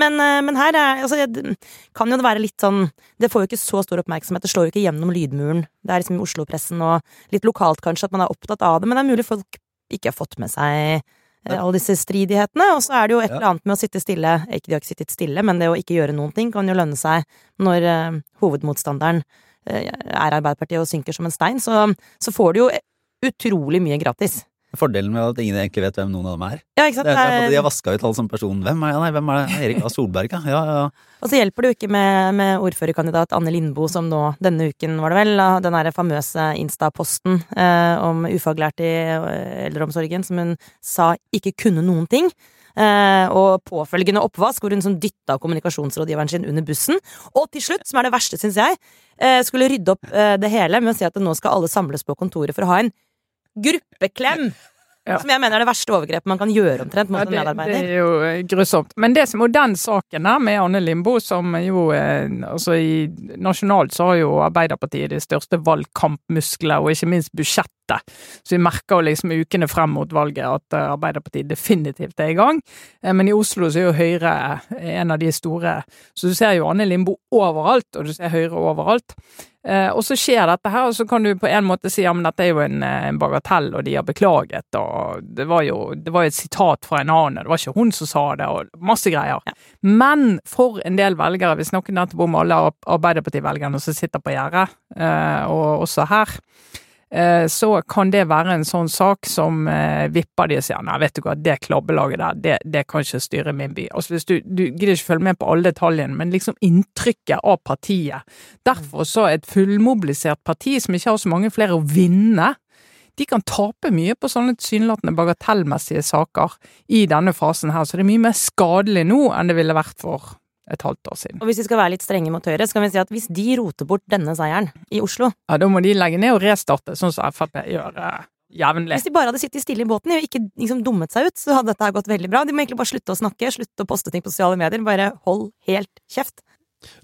Men, eh, men, her er, altså, det, kan jo det være litt sånn Det får jo ikke så stor oppmerksomhet, det slår jo ikke gjennom lydmuren. Det er liksom i Oslo-pressen og litt lokalt kanskje at man er opptatt av det, men det er mulig folk ikke har fått med seg Eh, alle disse stridighetene. Og så er det jo et eller annet med å sitte stille, ikke de har ikke sittet stille, men det å ikke gjøre noen ting kan jo lønne seg når uh, hovedmotstanderen uh, er Arbeiderpartiet og synker som en stein. Så, så får du jo utrolig mye gratis. Fordelen med at ingen egentlig vet hvem noen av dem er. Ja, ikke sant? Det er, de har vaska ut alle som person. Hvem er, nei, hvem er det? Erik A. Solberg, ja. ja. Og så hjelper det jo ikke med, med ordførerkandidat Anne Lindboe, som nå, denne uken var det vel, den derre famøse Insta-posten eh, om ufaglærte i eh, eldreomsorgen, som hun sa ikke kunne noen ting. Eh, og påfølgende oppvask, hvor hun sånn dytta kommunikasjonsrådgiveren sin under bussen. Og til slutt, som er det verste, syns jeg, eh, skulle rydde opp eh, det hele med å si at nå skal alle samles på kontoret for å ha en gruppeklem. Ja. Som jeg mener er det verste overgrepet man kan gjøre omtrent mot ja, det, en medarbeider. Det er jo eh, grusomt. Men det som og den saken der med Anne Limbo, som jo eh, altså i, Nasjonalt så har jo Arbeiderpartiet de største valgkampmuskler, og ikke minst budsjettet. Så vi merker jo liksom ukene frem mot valget at eh, Arbeiderpartiet definitivt er i gang. Men i Oslo så er jo Høyre en av de store. Så du ser jo Anne Limbo overalt, og du ser Høyre overalt. Eh, og så skjer dette her, og så kan du på en måte si ja, men dette er jo en, eh, en bagatell, og de har beklaget, og det var jo det var et sitat fra en annen, det var ikke hun som sa det, og masse greier. Ja. Men for en del velgere, vi snakket nettopp om alle Arbeiderparti-velgerne som sitter på gjerdet, eh, og også her, så kan det være en sånn sak som eh, vipper de og sier nei, vet du hva, det klabbelaget der, det, det kan ikke styre min by. Altså hvis Du, du gidder ikke følge med på alle detaljene, men liksom inntrykket av partiet. Derfor så et fullmobilisert parti som ikke har så mange flere å vinne, de kan tape mye på sånne tilsynelatende bagatellmessige saker i denne fasen her, så det er mye mer skadelig nå enn det ville vært for et halvt år siden. Og hvis vi skal være litt strenge mot Høyre, så kan vi si at hvis de roter bort denne seieren i Oslo Ja, da må de legge ned og restarte, sånn som Frp gjør uh, jevnlig. Hvis de bare hadde sittet stille i båten og ikke liksom dummet seg ut, så hadde dette gått veldig bra. De må egentlig bare slutte å snakke, slutte å poste ting på sosiale medier, bare hold helt kjeft.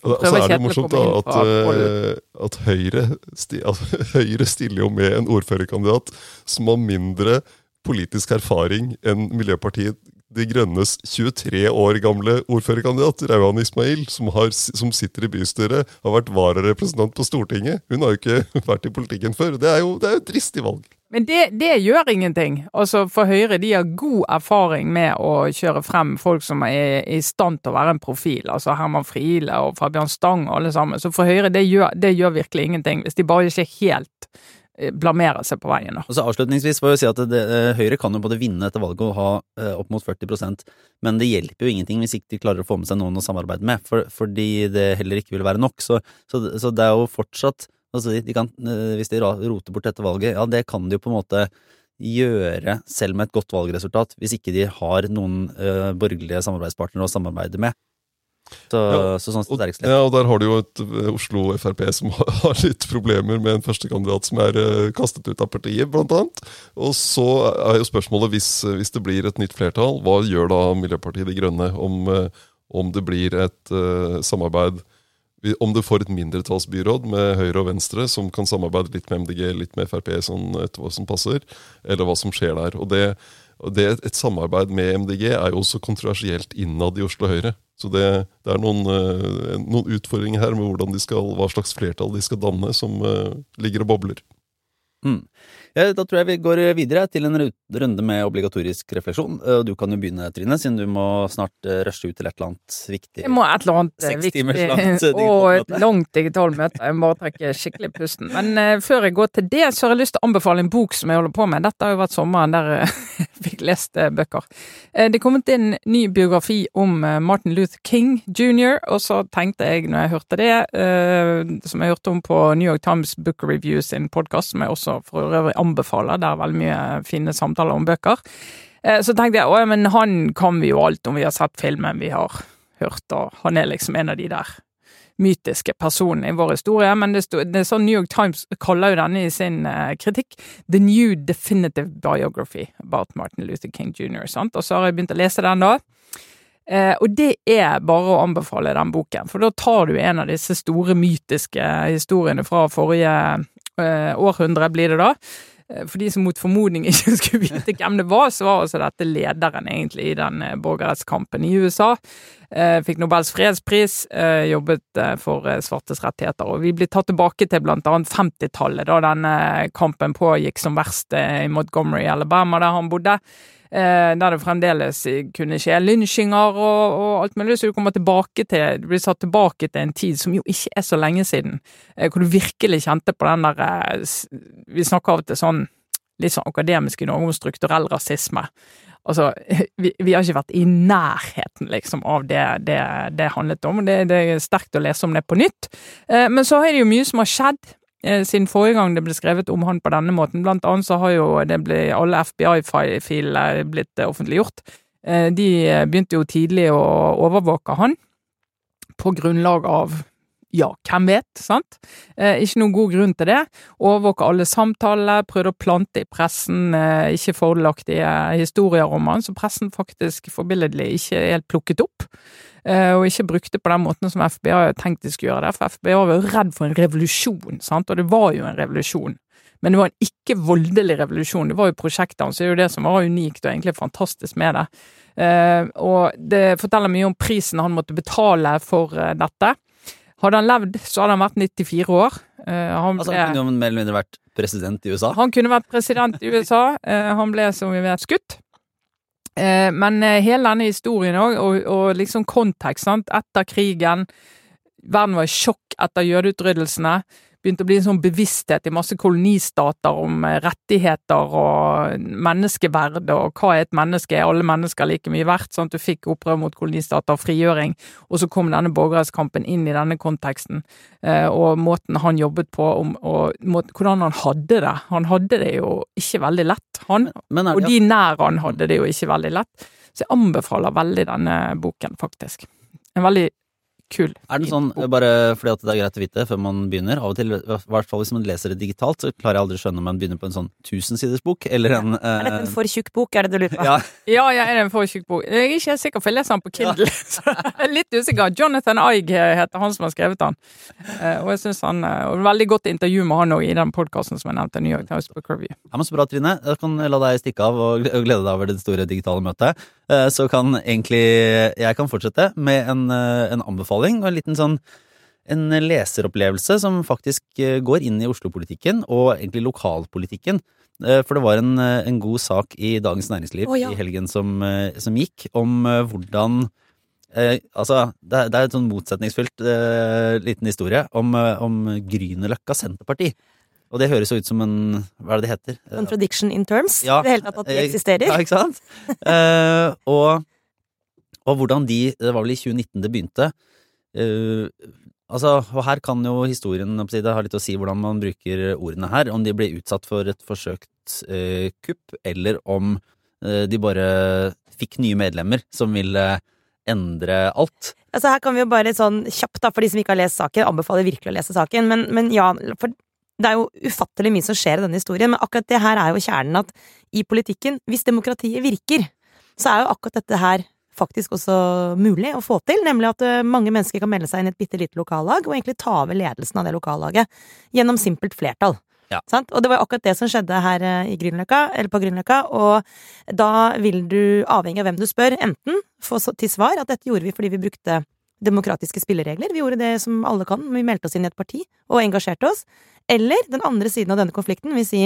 Og så er det morsomt da, at, uh, at Høyre, altså, Høyre stiller jo med en ordførerkandidat som har mindre politisk erfaring enn Miljøpartiet de Grønnes 23 år gamle ordførerkandidat, Rauan Ismail, som, har, som, sitter i bystyret, har vært vararepresentant på Stortinget. Hun har jo ikke vært i politikken før. Det er jo, det er et dristig valg. Men det, det, gjør ingenting. Altså For Høyre de har god erfaring med å kjøre frem folk som er i stand til å være en profil. Altså Herman Friele og Fabian Stang og alle sammen. Så for Høyre det gjør, det gjør virkelig ingenting. Hvis de bare ikke helt blamere seg på veien. da. Og så Avslutningsvis får jeg si at det, eh, Høyre kan jo både vinne dette valget og ha eh, opp mot 40% men det hjelper jo ingenting hvis ikke de klarer å få med seg noen å samarbeide med, for, fordi det heller ikke vil være nok. Så, så, så det er jo fortsatt altså de kan, eh, Hvis de roter bort dette valget, ja, det kan de jo på en måte gjøre selv med et godt valgresultat, hvis ikke de har noen eh, borgerlige samarbeidspartnere å samarbeide med. Så, Ja, så sånn Og, ja, og der har du jo et eh, Oslo Frp som har, har litt problemer med en førstekandidat som er eh, kastet ut av partiet, blant annet. Og så er jo spørsmålet, hvis, hvis det blir et nytt flertall, hva gjør da Miljøpartiet De Grønne om, eh, om det blir et uh, samarbeid om du får et mindretallsbyråd med Høyre og Venstre som kan samarbeide litt med MDG, litt med Frp, sånn etter hva som passer, eller hva som skjer der. Og det, det Et samarbeid med MDG er jo også kontroversielt innad i Oslo Høyre. Så det, det er noen, eh, noen utfordringer her med skal, hva slags flertall de skal danne, som eh, ligger og bobler. Mm. Ja, da tror jeg vi går videre til en runde med obligatorisk refleksjon. Du kan jo begynne, Trine, siden du må snart eh, rushe ut til et eller annet viktig. Jeg må et eller annet eh, Seks viktig timers langt, eh, og et langt digitalt møte. Jeg må bare trekke skikkelig pusten. Men uh, før jeg går til det, så har jeg lyst til å anbefale en bok som jeg holder på med. Dette har jo vært sommeren der eh, jeg fikk lest uh, bøker. Uh, det er kommet inn ny biografi om eh, Martin Luther King jr., og så tenkte jeg når jeg hørte det, eh, som jeg hørte om på New York Times Book Review sin podkast, som jeg også for øvrig anbefaler, det er veldig mye fine samtaler om bøker. Eh, Så tenkte jeg å men han kan vi jo alt om vi har sett filmen vi har hørt, og han er liksom en av de der mytiske personene i vår historie. Men det, stod, det er sånn New York Times kaller jo denne i sin eh, kritikk The New Definitive Biography about Martin Luther King jr. Sant? Og så har jeg begynt å lese den da. Eh, og det er bare å anbefale den boken, for da tar du en av disse store mytiske historiene fra forrige eh, århundre, blir det da. Eh, For de som mot formodning ikke skulle vite hvem det var, så var altså dette lederen egentlig i den eh, borgerrettskampen i USA. Fikk Nobels fredspris, jobbet for svartes rettigheter. Og vi blir tatt tilbake til blant annet 50-tallet, da denne kampen pågikk som verst i Montgomery, Alabama, der han bodde. Eh, der det fremdeles kunne skje lynsjinger og, og alt mulig. Så du kommer tilbake til Du blir satt tilbake til en tid som jo ikke er så lenge siden, eh, hvor du virkelig kjente på den der eh, Vi snakker av og til sånn litt sånn akademisk i Norge om strukturell rasisme. Altså, vi, vi har ikke vært i nærheten, liksom, av det det, det handlet om. Det, det er sterkt å lese om det på nytt. Eh, men så er det jo mye som har skjedd eh, siden forrige gang det ble skrevet om han på denne måten. Blant annet så har jo ble, alle FBI-filer blitt eh, offentliggjort. Eh, de eh, begynte jo tidlig å overvåke han på grunnlag av ja, hvem vet, sant? Eh, ikke noen god grunn til det. Overvåke alle samtaler, prøvde å plante i pressen eh, ikke fordelaktige historier om han, så pressen faktisk forbilledlig ikke helt plukket opp. Eh, og ikke brukte på den måten som FBI hadde tenkt de skulle gjøre det, for FBI var jo redd for en revolusjon, sant? og det var jo en revolusjon. Men det var en ikke-voldelig revolusjon, det var jo prosjektet hans, det er jo det som var unikt og egentlig fantastisk med det. Eh, og det forteller mye om prisen han måtte betale for eh, dette. Hadde han levd, så hadde han vært 94 år. Han ble, Altså, han kunne jo mer eller mindre vært president i USA. han kunne vært president i USA. Han ble, som vi vet, skutt. Eh, men eh, hele denne historien òg, og, og liksom kontekst, sant, etter krigen Verden var i sjokk etter jødeutrydelsene. Begynte å bli en sånn bevissthet i masse kolonistater om eh, rettigheter og menneskeverd, og hva er et menneske, er alle mennesker like mye verdt? Sant? Du fikk opprør mot kolonistater og frigjøring, og så kom denne borgerrettskampen inn i denne konteksten, eh, og måten han jobbet på, og hvordan han hadde det. Han hadde det jo ikke veldig lett, han. Er, Og de nær han hadde det jo ikke veldig lett. Så jeg anbefaler veldig denne boken, faktisk. En veldig kul. Er den sånn bare fordi at det er greit å vite før man begynner? Av og til, i hvert fall hvis man leser det digitalt, så klarer jeg aldri å skjønne om man begynner på en sånn tusensidersbok eller en Er dette eh, en for tjukk bok, er det du lurer på? ja, Ja, ja, er det en for tjukk bok? Jeg er ikke helt sikker, for jeg leser den på Kindle. Ja. er litt usikker. Jonathan Eig heter han som har skrevet den. Eh, Og jeg synes han, eh, og er veldig godt intervju med han òg i den podkasten som jeg nevnte, New York Times Book Review. Ja, men Så bra, Trine. Jeg kan la deg stikke av og glede deg over det store digitale møtet. Eh, Så kan egentlig jeg kan fortsette med en, eh, en anbefaling og en liten sånn en leseropplevelse som faktisk eh, går inn i Oslo-politikken og egentlig lokalpolitikken. For det var en, en god sak i Dagens Næringsliv oh, ja. i helgen som, som gikk, om hvordan eh, Altså, det er, det er et sånn motsetningsfylt eh, liten historie om, om Grünerløkka Senterparti. Og det høres jo ut som en Hva er det det heter? Contradiction in terms. Ja, I det hele tatt at de eh, eksisterer. Ja, ikke sant? uh, og, og hvordan de Det var vel i 2019 det begynte. Uh, altså, og her kan jo historien det har litt å si hvordan man bruker ordene her. Om de ble utsatt for et forsøkt uh, kupp, eller om eh, de bare fikk nye medlemmer som ville endre alt. Altså Her kan vi jo bare sånn kjapt, da, for de som ikke har lest saken, anbefaler virkelig å lese saken. Men, men ja, for det er jo ufattelig mye som skjer i denne historien, men akkurat det her er jo kjernen at i politikken, hvis demokratiet virker, så er jo akkurat dette her faktisk også mulig å få til, nemlig at eh, mange mennesker kan melde seg inn i et bitte lite lokallag og egentlig ta over ledelsen av det lokallaget gjennom simpelt flertall. Ja. Sant? Og det var akkurat det som skjedde her eh, eller på Grünerløkka, og da vil du, avhengig av hvem du spør, enten få til svar at dette gjorde vi fordi vi brukte demokratiske spilleregler, vi gjorde det som alle kan, vi meldte oss inn i et parti og engasjerte oss, eller den andre siden av denne konflikten vil si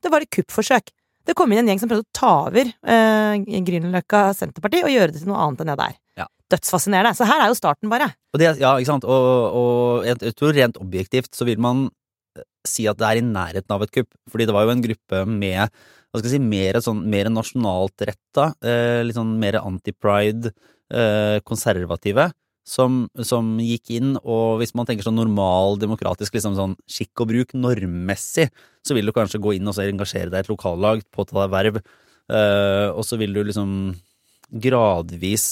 det var et kuppforsøk. Det kom inn en gjeng som prøvde å ta over eh, Grünerløkka Senterparti og gjøre det til noe annet enn det der. Ja. Dødsfascinerende. Så her er jo starten, bare. Og det, ja, ikke sant? Og, og jeg, jeg tror rent objektivt så vil man eh, si at det er i nærheten av et kupp. Fordi det var jo en gruppe med hva skal jeg si, mer, sånn, mer nasjonalt retta, eh, litt sånn mer anti-pride, eh, konservative, som, som gikk inn, og hvis man tenker sånn normal, demokratisk, liksom sånn skikk og bruk, normmessig, så vil du kanskje gå inn og så engasjere deg i et lokallag, påta deg verv, eh, og så vil du liksom gradvis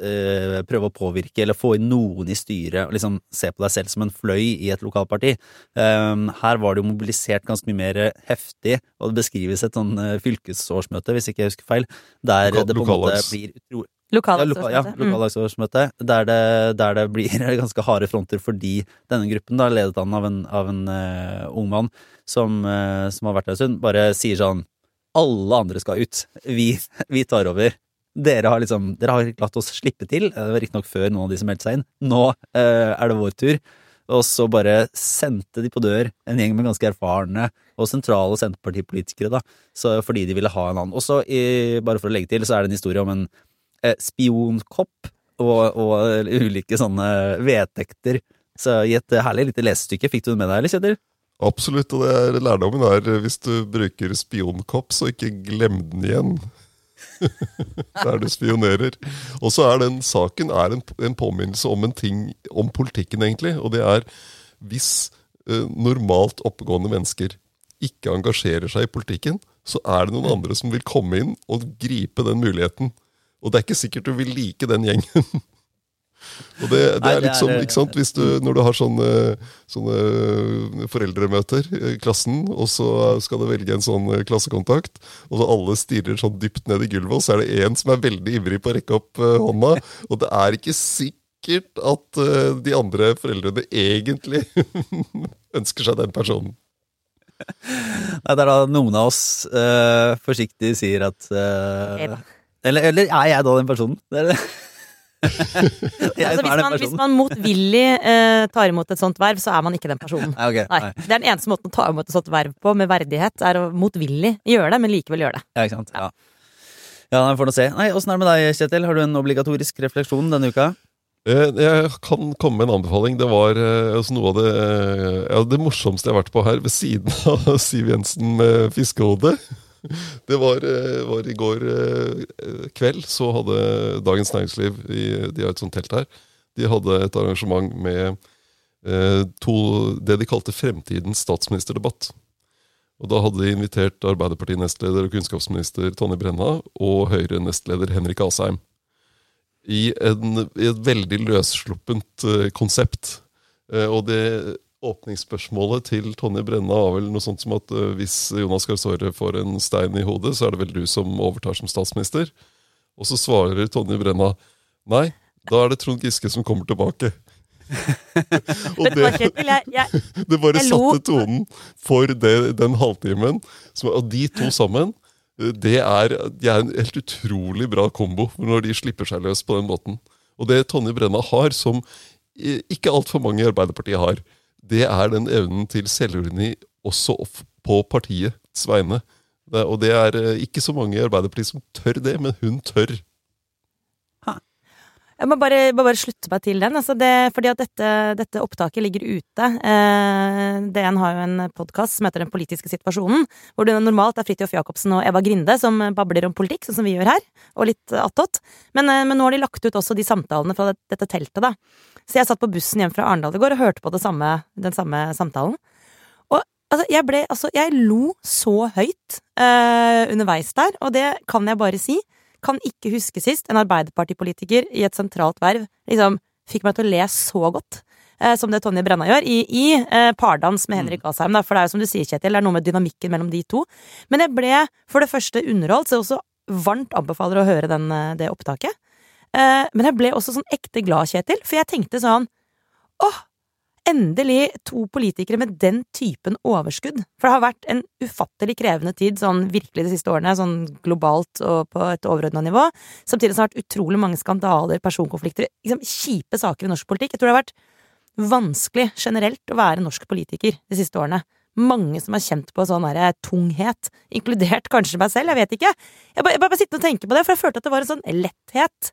eh, prøve å påvirke eller få inn noen i styret og liksom se på deg selv som en fløy i et lokalparti. Um, her var det jo mobilisert ganske mye mer heftig, og det beskrives et sånn fylkesårsmøte, hvis ikke jeg husker feil, der Lokal- det på en måte blir utro- Lokal, ja, loka, ja, Mm. der det, der det blir ganske harde fronter fordi denne gruppen, da, ledet an av en, av en uh, ung mann som, uh, som har vært der en stund, bare sier sånn Alle andre skal ut. Vi, vi tar over. Dere har liksom Dere har latt oss slippe til. Det var riktignok før noen av de som meldte seg inn. Nå uh, er det vår tur. Og så bare sendte de på dør en gjeng med ganske erfarne og sentrale Senterpartipolitikere, da, så fordi de ville ha en annen. Og så, bare for å legge til, så er det en historie om en spionkopp og, og ulike sånne vedtekter. Så i et herlig lite lesestykke fikk du det med deg, eller, Kjetil? Absolutt, og det er lærdommen er eh, hvis du bruker spionkopp, så ikke glem den igjen. Der du spionerer. Og så er den saken er en, en påminnelse om en ting om politikken, egentlig. Og det er hvis eh, normalt oppegående mennesker ikke engasjerer seg i politikken, så er det noen andre som vil komme inn og gripe den muligheten. Og det er ikke sikkert du vil like den gjengen. Og det, det er litt sånn, er- ikke sant, hvis du, Når du har sånne, sånne foreldremøter i klassen, og så skal du velge en sånn eh, klassekontakt, og så alle stirrer sånn dypt ned i gulvet, og så er det én som er veldig ivrig på å rekke opp eh, hånda, og det er ikke sikkert at eh, de andre foreldrene egentlig ønsker seg den personen. Nei, det er da noen av oss uh, forsiktig sier at eh, da. Eller, eller er jeg da den personen? Det er det. Altså, hvis, man, hvis man motvillig eh, tar imot et sånt verv, så er man ikke den personen. Nei, okay, Nei, nei. Det er den eneste måten å ta imot et sånt verv på med verdighet, er å motvillig gjøre det, men likevel gjøre det. Ja, ikke sant. Ja. ja, ja får nå se. Nei, Åssen er det med deg, Kjetil? Har du en obligatorisk refleksjon denne uka? Eh, Jeg kan komme med en anbefaling. Det var eh, altså noe av det, eh, ja, det morsomste jeg har vært på her, ved siden av Siv Jensen med fiskehode. Det var, eh, var i går eh, kveld, så hadde Dagens Næringsliv De har et sånt telt her. De hadde et arrangement med eh, to, det de kalte Fremtidens statsministerdebatt. Og Da hadde de invitert Arbeiderparti-nestleder og kunnskapsminister Tonje Brenna og Høyre-nestleder Henrik Asheim i, en, i et veldig løssluppent konsept. Og det åpningsspørsmålet til Tonje Brenna var vel noe sånt som at eh, hvis Jonas Gahr Støre får en stein i hodet, så er det vel du som overtar som statsminister. Og så svarer Tonje Brenna nei, da er det Trond Giske som kommer tilbake. og det, det bare satte tonen for det, den halvtimen. Og de to sammen, eh, det er, de er en helt utrolig bra kombo når de slipper seg løs på den måten. Og det Tonje Brenna har, som eh, ikke altfor mange i Arbeiderpartiet har, det er den evnen til selvironi også på partiets vegne. Og det er eh, ikke så mange i Arbeiderpartiet som tør det, men hun tør. Jeg må bare, bare slutte meg til den. Altså det, fordi at dette, dette opptaket ligger ute. Eh, DN har jo en podkast som heter Den politiske situasjonen, hvor det normalt er Fridtjof Jacobsen og Eva Grinde som babler om politikk, sånn som vi gjør her, og litt attåt. Men, eh, men nå har de lagt ut også de samtalene fra det, dette teltet, da. Så jeg satt på bussen hjem fra Arendal i går og hørte på samme, den samme samtalen. Og altså, jeg ble Altså, jeg lo så høyt eh, underveis der, og det kan jeg bare si kan ikke huske sist en Arbeiderpartipolitiker i et sentralt verv liksom fikk meg til å le så godt. Eh, som det Tonje Brenna gjør, i, i eh, pardans med Henrik Asheim. Da, for det er jo som du sier, Kjetil, det er noe med dynamikken mellom de to. Men jeg ble for det første underholdt, så jeg også varmt anbefaler å høre den, eh, det opptaket. Eh, men jeg ble også sånn ekte glad, Kjetil, for jeg tenkte sånn åh, endelig to politikere med den typen overskudd. For det har vært en ufattelig krevende tid sånn virkelig de siste årene, sånn globalt og på et overordna nivå. Samtidig som det har vært utrolig mange skandaler, personkonflikter, liksom kjipe saker i norsk politikk. Jeg tror det har vært vanskelig generelt å være norsk politiker de siste årene. Mange som har kjent på sånn der tunghet, inkludert kanskje meg selv, jeg vet ikke. Jeg bare, jeg bare sitter og tenker på det, for jeg følte at det var en sånn letthet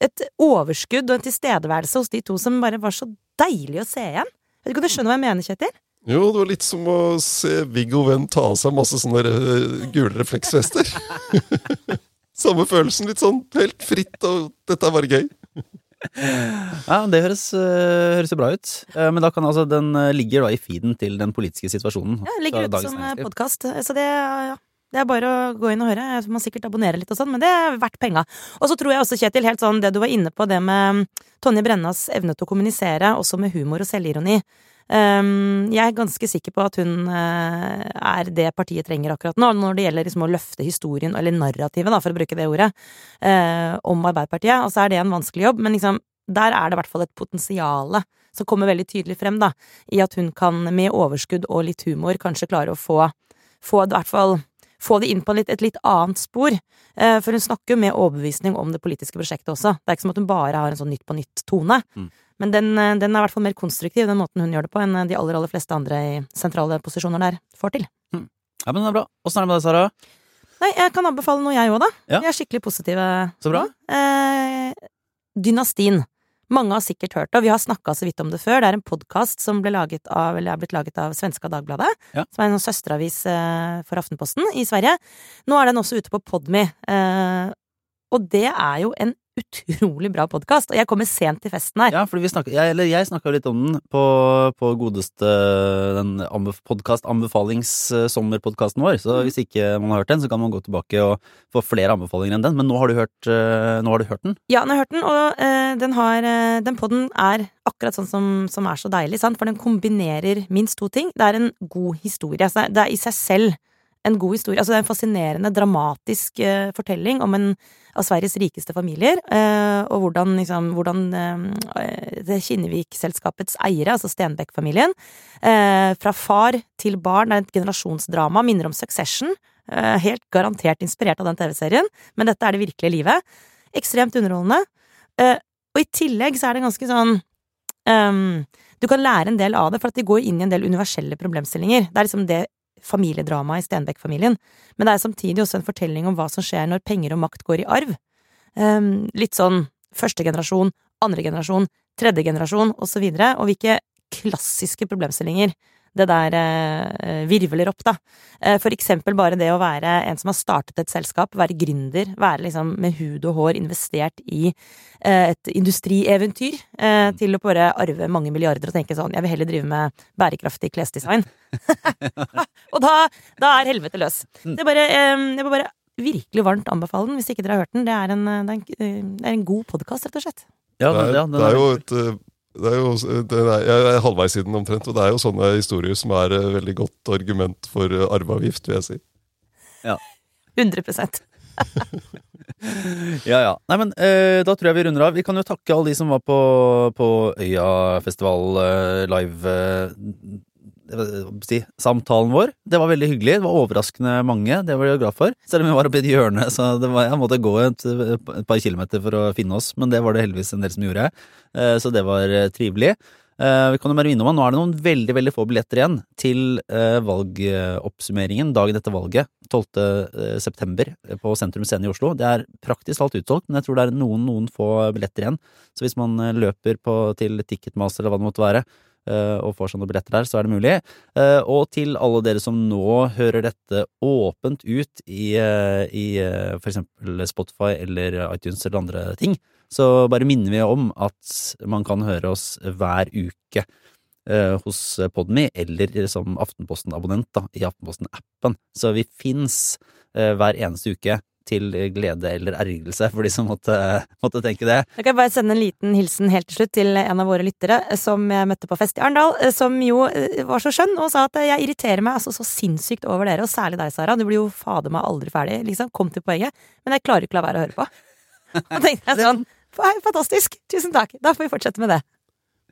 et overskudd og en tilstedeværelse hos de to som bare var så deilig å se igjen. Vet ikke om du skjønner hva jeg mener, Kjetil? Jo, det var litt som å se Viggo Venn ta av seg masse sånne uh, gule refleksvester. Samme følelsen. Litt sånn helt fritt, og dette er bare gøy. Ja, det høres, uh, høres jo bra ut. Uh, men da kan altså, den ligger da i feeden til den politiske situasjonen. Ja, den ligger ute som podkast. Så det, ja, det er bare å gå inn og høre. Jeg må sikkert abonnere litt og sånn, men det er verdt penga. Og så tror jeg også, Kjetil, helt sånn det du var inne på, det med Tonje Brennas evne til å kommunisere, også med humor og selvironi. Um, jeg er ganske sikker på at hun uh, er det partiet trenger akkurat nå, når det gjelder liksom å løfte historien, eller narrativet, da, for å bruke det ordet, uh, om Arbeiderpartiet. Og så er det en vanskelig jobb, men liksom, der er det i hvert fall et potensial som kommer veldig tydelig frem, da, i at hun kan med overskudd og litt humor kanskje klare å få, få i hvert fall få de inn på litt, et litt annet spor. Uh, for hun snakker jo med overbevisning om det politiske prosjektet også. Det er ikke som at hun bare har en sånn Nytt på nytt-tone. Mm. Men den, eh, den, er i hvert fall mer konstruktiv, den måten hun gjør det på, enn de aller, aller fleste andre i sentrale posisjoner der får til. Mm. Ja, men det er bra. Åssen er det med deg, Sara? Nei, jeg kan anbefale noe, jeg òg, da. Ja. Jeg er skikkelig positive. Så bra. Eh, Dynastin. Mange har sikkert hørt det, og vi har snakka så vidt om det før. Det er en podkast som ble laget av, eller er blitt laget av Svenska Dagbladet, ja. som er en søsteravis eh, for Aftenposten i Sverige. Nå er den også ute på Podme, eh, og det er jo en utrolig bra podkast, og jeg kommer sent til festen her. Ja, fordi vi snakket, jeg, eller jeg snakka litt om den på, på godeste den podkast-anbefalings-sommerpodkasten vår, så mm. hvis ikke man har hørt den, så kan man gå tilbake og få flere anbefalinger enn den. Men nå har du hørt, nå har du hørt den? Ja, nå har jeg hørt den, og øh, den, har, den podden er akkurat sånn som, som, er så deilig, sant? for den kombinerer minst to ting. Det er en god historie. Altså, det er i seg selv en god historie. Altså, det er en fascinerende, dramatisk uh, fortelling om en av Sveriges rikeste familier, uh, og hvordan, liksom, hvordan uh, Kinnevik-selskapets eiere, altså Stenbeck-familien, fra far til barn, er et generasjonsdrama, minner om Succession. helt garantert inspirert av den TV-serien, men dette er det virkelige livet. Ekstremt underholdende. og i tillegg så er det ganske sånn um, du kan lære en del av det, for at de går inn i en del universelle problemstillinger. Det er liksom det familiedrama i Stenbeck-familien, men det er samtidig også en fortelling om hva som skjer når penger og makt går i arv. Um, litt sånn første generasjon, andre generasjon, tredje generasjon, og så videre, og hvilke klassiske problemstillinger det der eh, virvler opp, da. Eh, for eksempel bare det å være en som har startet et selskap, være gründer, være liksom med hud og hår investert i eh, et industrieventyr, eh, mm. til å bare arve mange milliarder og tenke sånn, jeg vil heller drive med bærekraftig klesdesign. og da, da, er helvete løs. Mm. Det er bare, jeg må bare virkelig varmt anbefale den, hvis ikke dere har hørt den. Det er en, det er en, det er en god podkast, rett og slett. Ja, det, er, det er jo et det er jo, det er, jeg er halvveis i den omtrent, og det er jo sånne historier som er et veldig godt argument for arveavgift, vil jeg si. Ja. 100% Ja ja. Nei, men eh, da tror jeg vi runder av. Vi kan jo takke alle de som var på, på Øyafestival eh, live eh, si, samtalen vår. Det var veldig hyggelig. Det var overraskende mange. Det var jeg glad for. Selv om vi var oppe i et hjørne, så var, jeg måtte gå et, et, par kilometer for å finne oss. Men det var det heldigvis en del som gjorde. Eh, så det var eh, trivelig. Eh, vi kan jo bare minne om at nå er det noen veldig veldig få billetter igjen til valgoppsummeringen dagen etter valget, 12. eh, september, på Sentrum Scene i Oslo. Det er praktisk alt utsolgt, men jeg tror det er noen, noen få billetter igjen. Så hvis man løper på, til Ticketmaster eller hva det måtte være, og får sånne billetter der, så er det mulig. Eh, Og til alle dere som nå hører dette åpent ut i, eh, i eh, for eksempel Spotify eller iTunes eller andre ting, så bare minner vi om at man kan høre oss hver uke eh, hos Podme, eller som Aftenposten-abonnent i Aftenposten-appen. Så vi fins eh, hver eneste uke til glede eller ergrelse for de som måtte, måtte tenke det. Jeg kan bare sende en liten hilsen helt til slutt til en av våre lyttere eh, som jeg møtte på fest i Arendal, eh, som jo eh, var så skjønn og sa at jeg irriterer meg altså så sinnssykt over dere, og særlig deg, Sara. Du blir jo fader meg aldri ferdig, liksom. Kom til poenget. Men jeg klarer ikke å la være å høre på. Og tenkte jeg sånn Fantastisk! Tusen takk! Da får vi fortsette med det.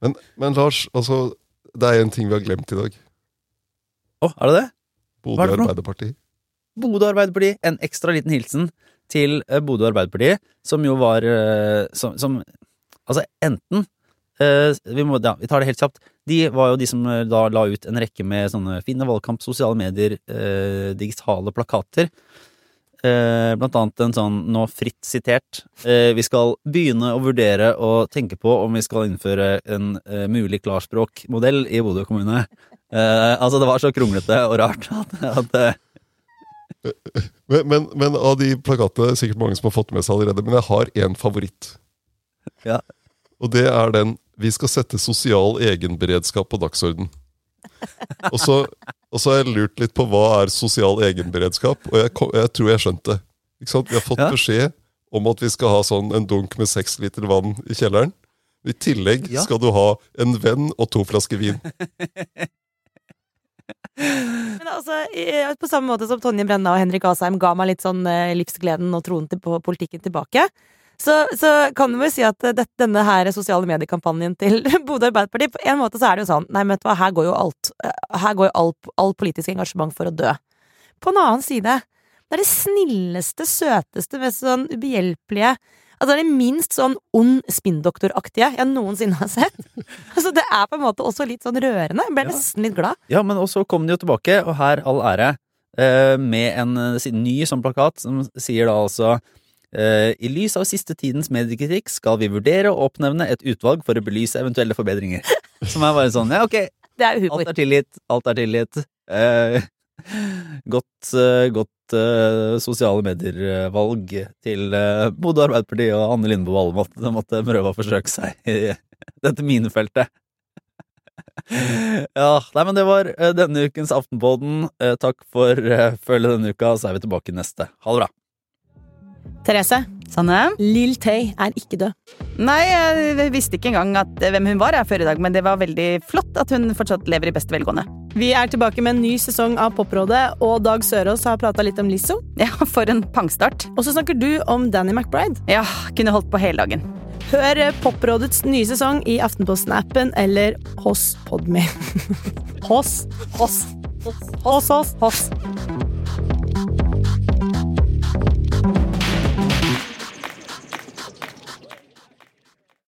Men, men Lars, altså, det er en ting vi har glemt i dag. Å, er det det? Bodø er? Arbeiderparti. Bodø Arbeiderparti, en ekstra liten hilsen til eh, Bodø Arbeiderparti, som jo var eh, som, som Altså, enten eh, vi, må, ja, vi tar det helt kjapt. De var jo de som da la ut en rekke med sånne fine valgkamp, sosiale medier, eh, digitale plakater. Eh, blant annet en sånn, nå fritt sitert, eh, vi skal begynne å vurdere og tenke på om vi skal innføre en mulig klarspråkmodell i Bodø kommune. Altså, det var så kronglete og rart at, at Men, men, men av de plakatene, er sikkert mange som har fått med seg allerede, men jeg har én favoritt. Ja. Og det er den 'Vi skal sette sosial egenberedskap på dagsorden'. Og så, og så har jeg lurt litt på hva er sosial egenberedskap, og jeg, jeg tror jeg skjønte. det. Vi har fått Ja. beskjed om at vi skal ha sånn en dunk med seks liter vann i kjelleren. I tillegg Ja. skal du ha en venn og to flasker vin. Altså, på samme måte som Tonje Brenna og Henrik Asheim ga meg litt sånn eh, livsgleden og troen på politikken tilbake, så, så kan du vel si at eh, det, denne her sosiale mediekampanjen til Bodø Arbeiderparti På en måte så er det jo sånn Nei, men vet du hva, her går jo alt eh, Her går jo alt, all politisk engasjement for å dø. På en annen side, det er det snilleste, søteste, mest sånn ubehjelpelige Altså, det er det minst sånn ond spinndoktoraktige jeg noensinne har sett. Altså, det er på en måte også litt sånn rørende. Jeg ble Ja. nesten litt glad. Ja, men også kom de jo tilbake, og her all ære, eh, med en eh, ny sånn plakat som sier da altså eh, I lys av siste tidens mediekritikk skal vi vurdere å oppnevne et utvalg for å belyse eventuelle forbedringer. Som er bare sånn, ja ok, Det er alt er tilgitt, alt er tilgitt. Eh, godt eh, godt eh, sosiale medier-valg til eh, Bodø Arbeiderparti og Anne Lindboe Valle måtte, måtte prøve å forsøke seg i dette minefeltet. Ja, nei, men det var denne ukens Aftenpodden. Eh, takk for uh, følget denne uka, så er vi tilbake neste. Ha det bra. Therese, Sanne? Lill Tay er ikke død. Nei, jeg visste ikke engang at, hvem hun var jeg, før i dag, men det var veldig flott at hun fortsatt lever i beste velgående. Vi er tilbake med en ny sesong av Poprådet, og Dag Sørås har prata litt om Lizzo. Ja, for en pangstart. Og så snakker du om Danny McBride. Ja, kunne holdt på hele dagen. Hør Poprådets nye sesong i Aftenposten-appen eller hos Podme. hos, hos, hos, hos, hos.